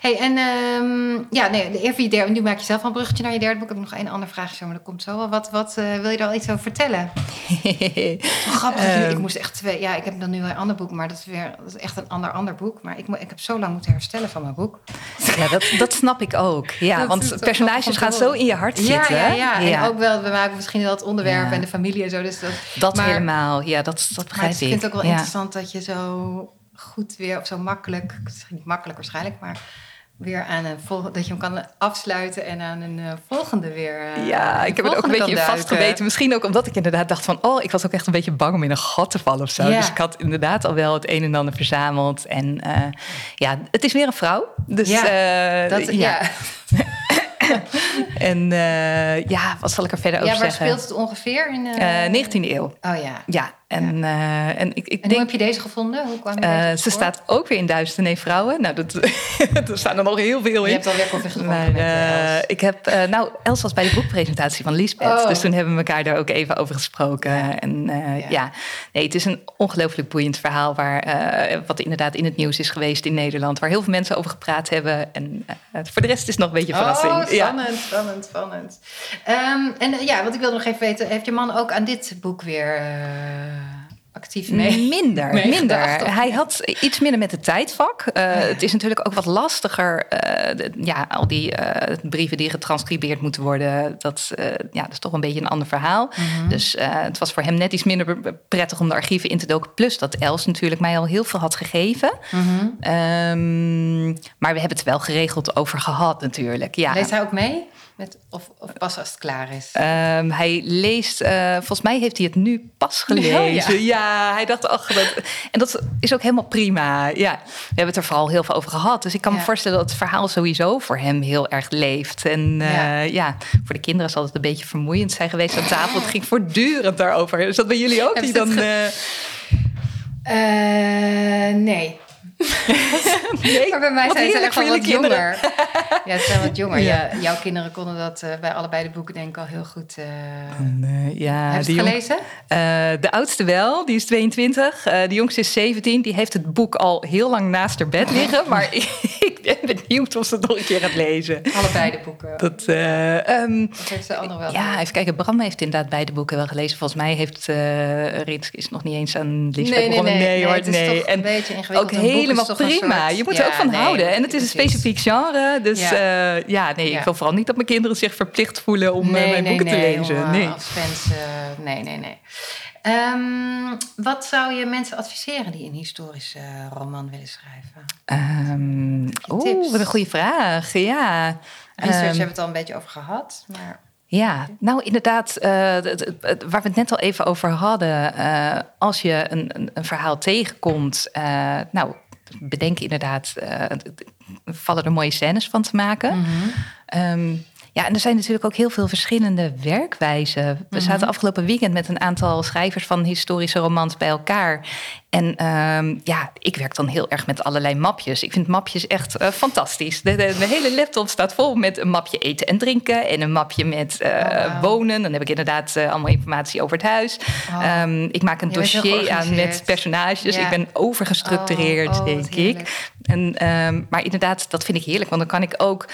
Hey, en um, ja, nee, even je derde, nu maak je zelf een bruggetje naar je derde boek. Ik heb nog één andere vraag, maar dat komt zo wel. Wat, wat uh, wil je daar al iets over vertellen? grappig, um, ik moest echt twee... Ja, ik heb dan nu een ander boek, maar dat is weer dat is echt een ander ander boek. Maar ik, ik heb zo lang moeten herstellen van mijn boek. Ja, dat, dat snap ik ook. Ja, want personages gaan zo in je hart zitten. Ja, ja, ja. En ook wel, we maken misschien wel het onderwerp en de familie en zo. Dus dat, dat maar, helemaal, ja, dat, dat begrijp ik. ik vind het ook wel interessant dat je zo goed weer, of zo makkelijk, niet makkelijk waarschijnlijk, maar weer aan een volgende, dat je hem kan afsluiten en aan een uh, volgende weer. Uh, ja, ik heb het ook een beetje vastgeweten. Misschien ook omdat ik inderdaad dacht van, oh, ik was ook echt een beetje bang om in een gat te vallen of zo. Dus ik had inderdaad al wel het een en ander verzameld. En uh, ja, het is weer een vrouw. Dus ja, dat, ja. en uh, ja, wat zal ik er verder over zeggen? Ja, waar speelt het ongeveer? In uh, 19e eeuw. Oh ja. Ja, en, ja. Uh, en, ik, ik en hoe heb je deze gevonden? Hoe kwam je uh, Ze staat ook weer in Duizend Nee Vrouwen. Nou, dat, er staan er nog heel veel in. Je hebt alweer koffie gedronken maar, uh, Ik heb, nou, Els was bij de boekpresentatie van Lisbeth. Oh. Dus toen hebben we elkaar daar ook even over gesproken. Ja. En ja. ja. nee, het is een ongelooflijk boeiend verhaal... Waar, wat inderdaad in het nieuws is geweest in Nederland... waar heel veel mensen over gepraat hebben. En voor de rest is het nog een beetje verrassing. Oh, spannend, spannend, spannend. Um, en ja, wat ik wilde nog even weten... heeft je man ook aan dit boek weer actief mee? Minder, minder. Hij had iets minder met het tijdvak. Uh, Het is natuurlijk ook wat lastiger. Uh, de, ja, al die uh, brieven die getranscribeerd moeten worden, dat, ja, dat is toch een beetje een ander verhaal. Mm -hmm. Dus het was voor hem net iets minder prettig om de archieven in te doken. Plus dat Els natuurlijk mij al heel veel had gegeven. Mm -hmm. um, maar we hebben het wel geregeld over gehad natuurlijk. Ja. Leest hij ook mee? Met, of, of pas als het klaar is? Um, hij leest, uh, volgens mij heeft hij het nu pas gelezen. Oh, ja. ja. hij dacht, ach, dat, en dat is ook helemaal prima. Ja, we hebben het er vooral heel veel over gehad. Dus ik kan ja. me voorstellen dat het verhaal sowieso voor hem heel erg leeft. En uh, ja. ja. voor de kinderen zal het een beetje vermoeiend zijn geweest aan tafel. Het ging voortdurend daarover. Is dat bij jullie ook? Die dan, uh... nee. nee, maar bij mij zijn ze echt wel wat jonger. ja, ze zijn wat jonger. Ja. Ja, jouw kinderen konden dat uh, bij allebei de boeken denk ik al heel goed. Uh... Nee, ja, Heb je het gelezen? Uh, de oudste wel, die is 22. de jongste is 17. Die heeft het boek al heel lang naast haar bed liggen. maar ik ben benieuwd of ze het nog een keer gaat lezen. Allebei de boeken? Dat, um, of heeft de andere wel? Ja, even kijken. Bram heeft inderdaad beide boeken wel gelezen. Volgens mij heeft uh, Ritsk is nog niet eens aan Lisbeth nee, nee, nee, nee, hoor. Nee, nee. en een beetje ingewikkeld. Ook helemaal prima. Soort, je moet ja, er ook van nee, houden. En het is een specifiek genre. Dus ja, uh, ja nee, ik wil vooral niet dat mijn kinderen zich verplicht voelen om nee, uh, mijn boeken te lezen. Om, nee, als fans. Uh, nee, nee, nee. Um, wat zou je mensen adviseren die een historische roman willen schrijven? Um, Oeh, wat een goede vraag. Ja. Research um, hebben we het al een beetje over gehad. Maar... Ja, nou inderdaad, uh, waar we het net al even over hadden. Uh, als je een, een, een verhaal tegenkomt, uh, nou, bedenk inderdaad, vallen er mooie scènes van te maken. Mm -hmm. um, ja, en er zijn natuurlijk ook heel veel verschillende werkwijzen. We -hmm. zaten afgelopen weekend met een aantal schrijvers van historische romans bij elkaar. En um, ja, ik werk dan heel erg met allerlei mapjes. Ik vind mapjes echt uh, fantastisch. De, de, de, hele laptop staat vol met een mapje eten en drinken en een mapje met uh, oh, wow. wonen. Dan heb ik inderdaad uh, allemaal informatie over het huis. Oh. Um, ik maak een Je dossier aan met personages. Ja. Ik ben overgestructureerd, oh, denk ik. En, um, maar inderdaad, dat vind ik heerlijk. Want dan kan ik ook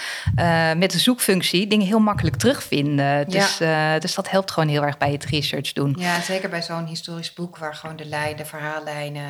met de zoekfunctie dingen heel makkelijk terugvinden. Dus, ja. dus dat helpt gewoon heel erg bij het research doen. Ja, zeker bij zo'n historisch boek waar gewoon de lijn, de verhaallijnen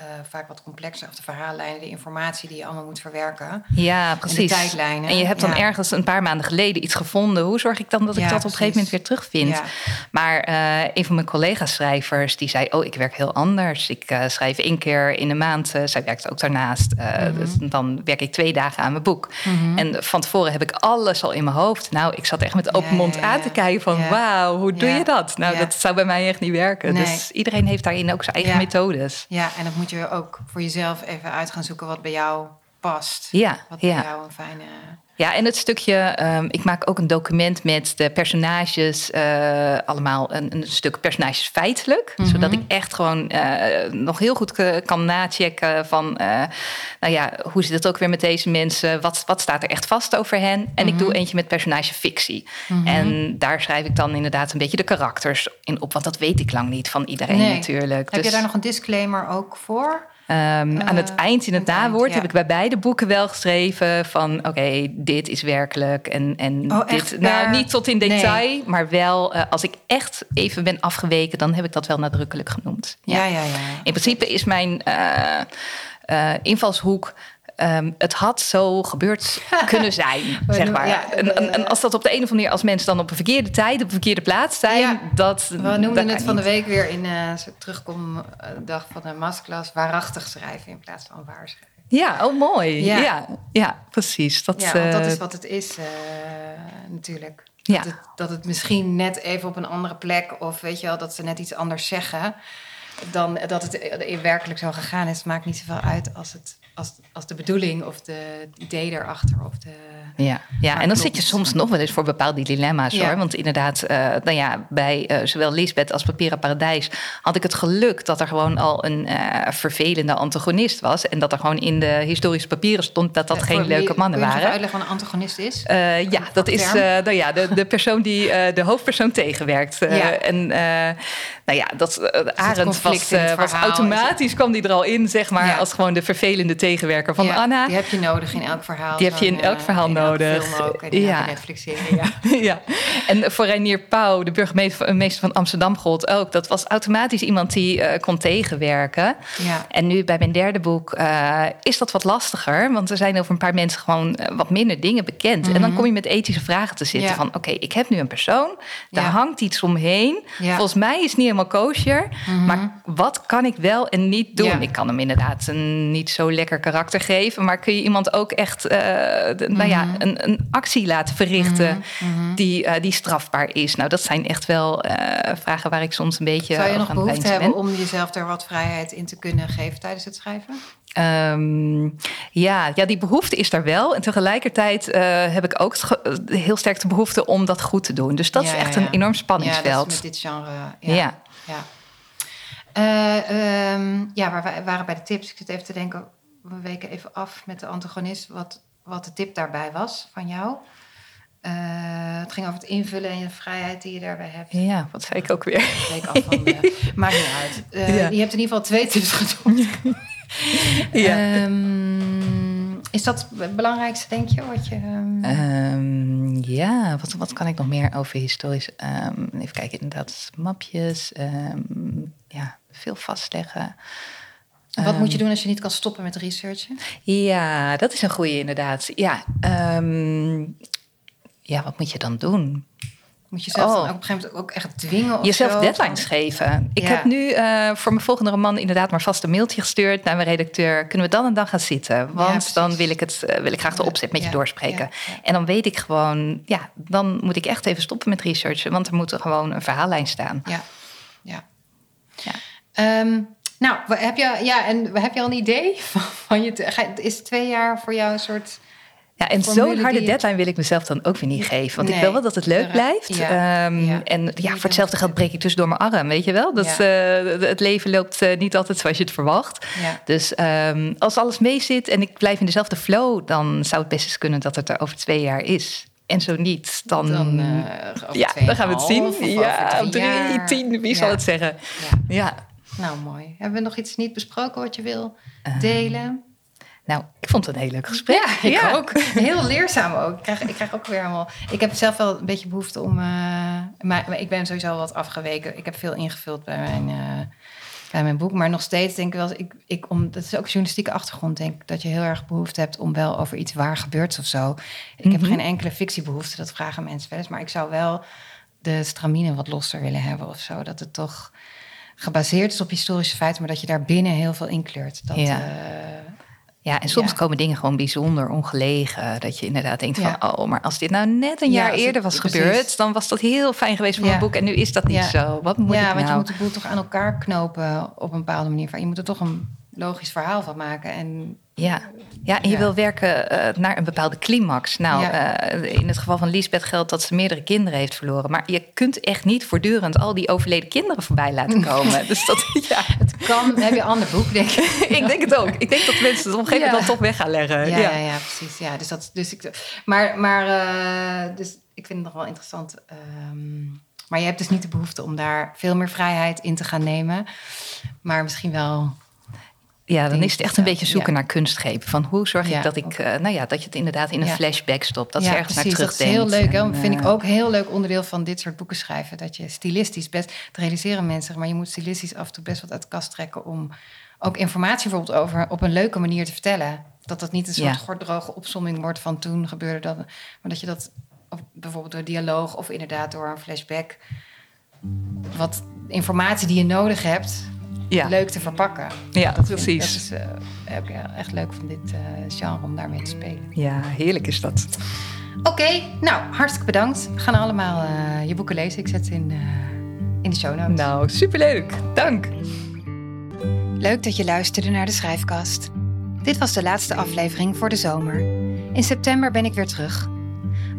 uh, vaak wat complexer. Of de verhaallijnen, de informatie die je allemaal moet verwerken. Ja, precies. En de tijdlijnen. En je hebt dan ja. ergens een paar maanden geleden iets gevonden. Hoe zorg ik dan dat ik ja, dat op een gegeven moment weer terugvind? Maar uh, een van mijn collega-schrijvers die zei: Oh, ik werk heel anders. Ik uh, schrijf één keer in de maand. zij werkt ook daarnaast. Mm -hmm. dus dan werk ik twee dagen aan mijn boek. Mm -hmm. En van tevoren heb ik alles al in mijn hoofd. Nou, ik zat echt met open mond aan te kijken van... Wauw, hoe doe je dat? Nou, dat zou bij mij echt niet werken. Nee. Dus iedereen heeft daarin ook zijn eigen methodes. Ja, en dan moet je ook voor jezelf even uit gaan zoeken wat bij jou past. Ja, Wat bij jou een fijne... Ja, en het stukje, ehm, ik maak ook een document met de personages, eh, allemaal een, een stuk personages feitelijk. Mhm. Zodat ik echt gewoon eh, nog heel goed ke- kan nachecken van, eh, nou ja, hoe zit het ook weer met deze mensen? Wat, wat staat er echt vast over hen? En ik doe Mhm. eentje met personagefictie. En daar schrijf ik dan inderdaad een beetje de karakters in op, want dat weet ik lang niet van iedereen Nee. natuurlijk. Heb je Dus- daar nog een disclaimer ook voor? Ehm, aan het eind, in het nawoord, ja. heb ik bij beide boeken wel geschreven van... oké, dit is werkelijk en, en Oh, dit... Nou, niet tot in Nee. detail, maar wel... eh, als ik echt even ben afgeweken, dan heb ik dat wel nadrukkelijk genoemd. Ja, ja, ja. In principe is mijn eh, eh, invalshoek... ehm, het had zo gebeurd kunnen zijn, zeg maar. ja, en, en, en eh, als dat op de een of andere manier... als mensen dan op een verkeerde tijd, op een verkeerde plaats zijn... Ja, dat, We noemden het van de week weer in eh zo'n terugkomdag van de masterclass... waarachtig schrijven in plaats van waar schrijven. Ja, oh mooi. Ja. Ja, ja, precies. Dat, Ja, want dat eh, is wat het is eh, natuurlijk. Ja. Dat, het, dat het misschien net even op een andere plek... of weet je wel, dat ze net iets anders zeggen... dan dat het in werkelijk zo gegaan is. Maakt niet zoveel uit als, het, als, als de bedoeling of de het idee erachter... of de... Ja, ja. En dan zit je soms nog wel eens voor bepaalde dilemma's Ja. hoor. Want inderdaad, eh, nou ja, bij eh, zowel Lisbeth als Papieren Paradijs had ik het geluk dat er gewoon al een eh, vervelende antagonist was. En dat er gewoon in de historische papieren stond dat dat geen leuke mannen kun je waren. uitleggen wat een antagonist is? Ja, dat is nou ja, de, de persoon die de hoofdpersoon tegenwerkt. Ja. En nou ja, dat uh, Arend was, eh, was automatisch kwam die er al in, zeg maar, Ja. als gewoon de vervelende tegenwerker van Ja, Anna. Die heb je nodig in elk verhaal. Die heb je in elk eh, verhaal in nodig. film ook, in Ja. Netflix-serie, ja. ja, en voor Reinier Pauw, de burgemeester meester van Amsterdam, gold ook. Dat was automatisch iemand die eh, kon tegenwerken. Ja. En nu bij mijn derde boek eh, is dat wat lastiger. Want er zijn over een paar mensen gewoon eh, wat minder dingen bekend. En dan kom je met ethische vragen te zitten. Van oké, ik heb nu een persoon. Daar hangt iets omheen. Ja. Volgens mij is niet helemaal kosher. Maar wat kan ik wel en niet doen? Ja. Ik kan hem inderdaad een niet zo lekker karakter geven. Maar kun je iemand ook echt eh, de- nou ja, een, een actie laten verrichten Die, eh, die strafbaar is? Nou, dat zijn echt wel eh, vragen waar ik soms een beetje Zou je nog behoefte peinzen hebben ben. om jezelf er wat vrijheid in te kunnen geven tijdens het schrijven? Ehm, ja, ja, die behoefte is daar wel. En tegelijkertijd heb ik ook heel sterk de behoefte om dat goed te doen. Dus dat Ja, is echt ja. een enorm Ja, spanningsveld. dat is met dit genre. Ja. Ja. Eh, ehm, ja, waar wij waren bij de tips. Ik zit even te denken, we weken even af met de antagonist. Wat, wat de tip daarbij was van jou. Eh, het ging over het invullen en de vrijheid die je daarbij hebt. Ja, wat zei ik ook weer? Week af van de, maakt niet uit. Eh, Ja. Je hebt in ieder geval twee tips genoemd. Ja. Ehm, is dat het belangrijkste, denk je? Wat je ehm, Ehm, ja, wat, wat kan ik nog meer over historisch? ehm, even kijken, inderdaad, mapjes. ja, veel vastleggen. wat moet je doen als je niet kan stoppen met researchen? Ja, dat is een goede inderdaad. Ja, ja, wat moet je dan doen? Moet je zelf Oh. dan ook op een gegeven moment ook echt dwingen? Of Jezelf zo? deadlines geven. Ik Ja. heb nu eh, voor mijn volgende roman inderdaad maar vast een mailtje gestuurd naar mijn redacteur. Kunnen we dan en dan gaan zitten? Want dan wil ik, het, eh, wil ik graag de opzet met je doorspreken. En dan weet ik gewoon, ja, dan moet ik echt even stoppen met researchen. Want er moet er gewoon een verhaallijn staan. Ja, ja. Ja. Ehm, nou, heb je, ja, en heb je al een idee van, van je? Is twee jaar voor jou een soort? Ja, en zo'n harde die- deadline wil ik mezelf dan ook weer niet geven. Want ik wil wel dat het leuk blijft. ja, Ehm, ja. En ja, voor hetzelfde geld breek ik tussendoor mijn arm, weet je wel? Dat, Ja. eh, het leven loopt eh, niet altijd zoals je het verwacht. Dus ehm, als alles mee zit en ik blijf in dezelfde flow... dan zou het best eens kunnen dat het er over twee jaar is. En zo niet, dan... Dan, eh, ja, dan gaan we het zien. 2,5 of Ja, drie jaar. tien, wie zal het zeggen? Ja. Nou, mooi. Hebben we nog iets niet besproken wat je wil Eh, delen? Nou, ik vond het een heel leuk gesprek. Ja, ik ook. Heel leerzaam ook. Ik krijg, ik krijg ook weer helemaal... Ik heb zelf wel een beetje behoefte om... eh, maar, maar ik ben sowieso wat afgeweken. Ik heb veel ingevuld bij mijn, eh, bij mijn boek. Maar nog steeds denk ik wel... Ik, ik, om, dat is ook journalistieke achtergrond, denk ik... dat je heel erg behoefte hebt om wel over iets waar gebeurt of zo. Ik heb Mhm. geen enkele fictiebehoefte. Dat vragen mensen wel eens. Maar ik zou wel de stramine wat losser willen hebben of zo. Dat het toch gebaseerd is op historische feiten... maar dat je daar binnen heel veel inkleurt. Dat, Ja. eh, Ja, en soms Ja. komen dingen gewoon bijzonder ongelegen. Dat je inderdaad denkt Ja. van, oh, maar als dit nou net een Ja, jaar het- eerder was precies. gebeurd, dan was dat heel fijn geweest voor Ja. mijn boek. En nu is dat niet Ja. zo. Wat moet ja, ik want nou? je moet de boel toch aan elkaar knopen op een bepaalde manier. Je moet er toch een logisch verhaal van maken. En Ja. ja, en je Ja. wil werken eh, naar een bepaalde climax. Nou, Ja. eh, in het geval van Lisbeth geldt dat ze meerdere kinderen heeft verloren. Maar je kunt echt niet voortdurend al die overleden kinderen voorbij laten komen. dus dat, ja, het kan, dan heb je een ander boek, denk ik. ik denk het ook. Ik denk dat mensen het op een gegeven moment dan toch weg gaan leggen. Ja, ja. ja, precies. Ja, dus dat, dus ik, maar, maar eh, dus ik vind het nog wel interessant. ehm, maar je hebt dus niet de behoefte om daar veel meer vrijheid in te gaan nemen. Maar misschien wel. Ja, dan is het echt een beetje zoeken naar kunstgrepen. Van hoe zorg ik dat ik, eh, nou ja, dat je het inderdaad in een flashback stopt. Dat ze ergens precies. naar Dat is terugdenkt. heel leuk. En, Dat vind ik eh, ook een heel leuk onderdeel van dit soort boeken schrijven. Dat je stilistisch best, het realiseren mensen, maar je moet stilistisch af en toe best wat uit de kast trekken om ook informatie bijvoorbeeld over op een leuke manier te vertellen. Dat dat niet een soort Ja. gordroge opsomming wordt van toen gebeurde dat. Maar dat je dat of bijvoorbeeld door dialoog of inderdaad door een flashback wat informatie die je nodig hebt Ja, leuk te verpakken. ja Dat vind precies. Dat is eh, ook ja, echt leuk van dit eh, genre om daarmee te spelen. Ja, heerlijk is dat. Oké, nou, hartstikke bedankt. We gaan allemaal eh, je boeken lezen. Ik zet ze in, eh, in de show notes. Nou, superleuk. Dank. Leuk dat je luisterde naar de Schrijfkast. Dit was de laatste aflevering voor de zomer. In september ben ik weer terug.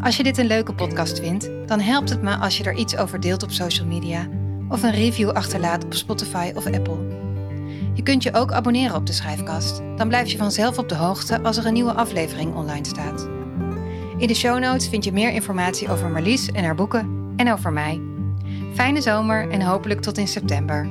Als je dit een leuke podcast vindt, dan helpt het me als je er iets over deelt op social media of een review achterlaat op Spotify of Apple. Je kunt je ook abonneren op de Schrijfkast. Dan blijf je vanzelf op de hoogte als er een nieuwe aflevering online staat. In de show notes vind je meer informatie over Marlies en haar boeken en over mij. Fijne zomer en hopelijk tot in september.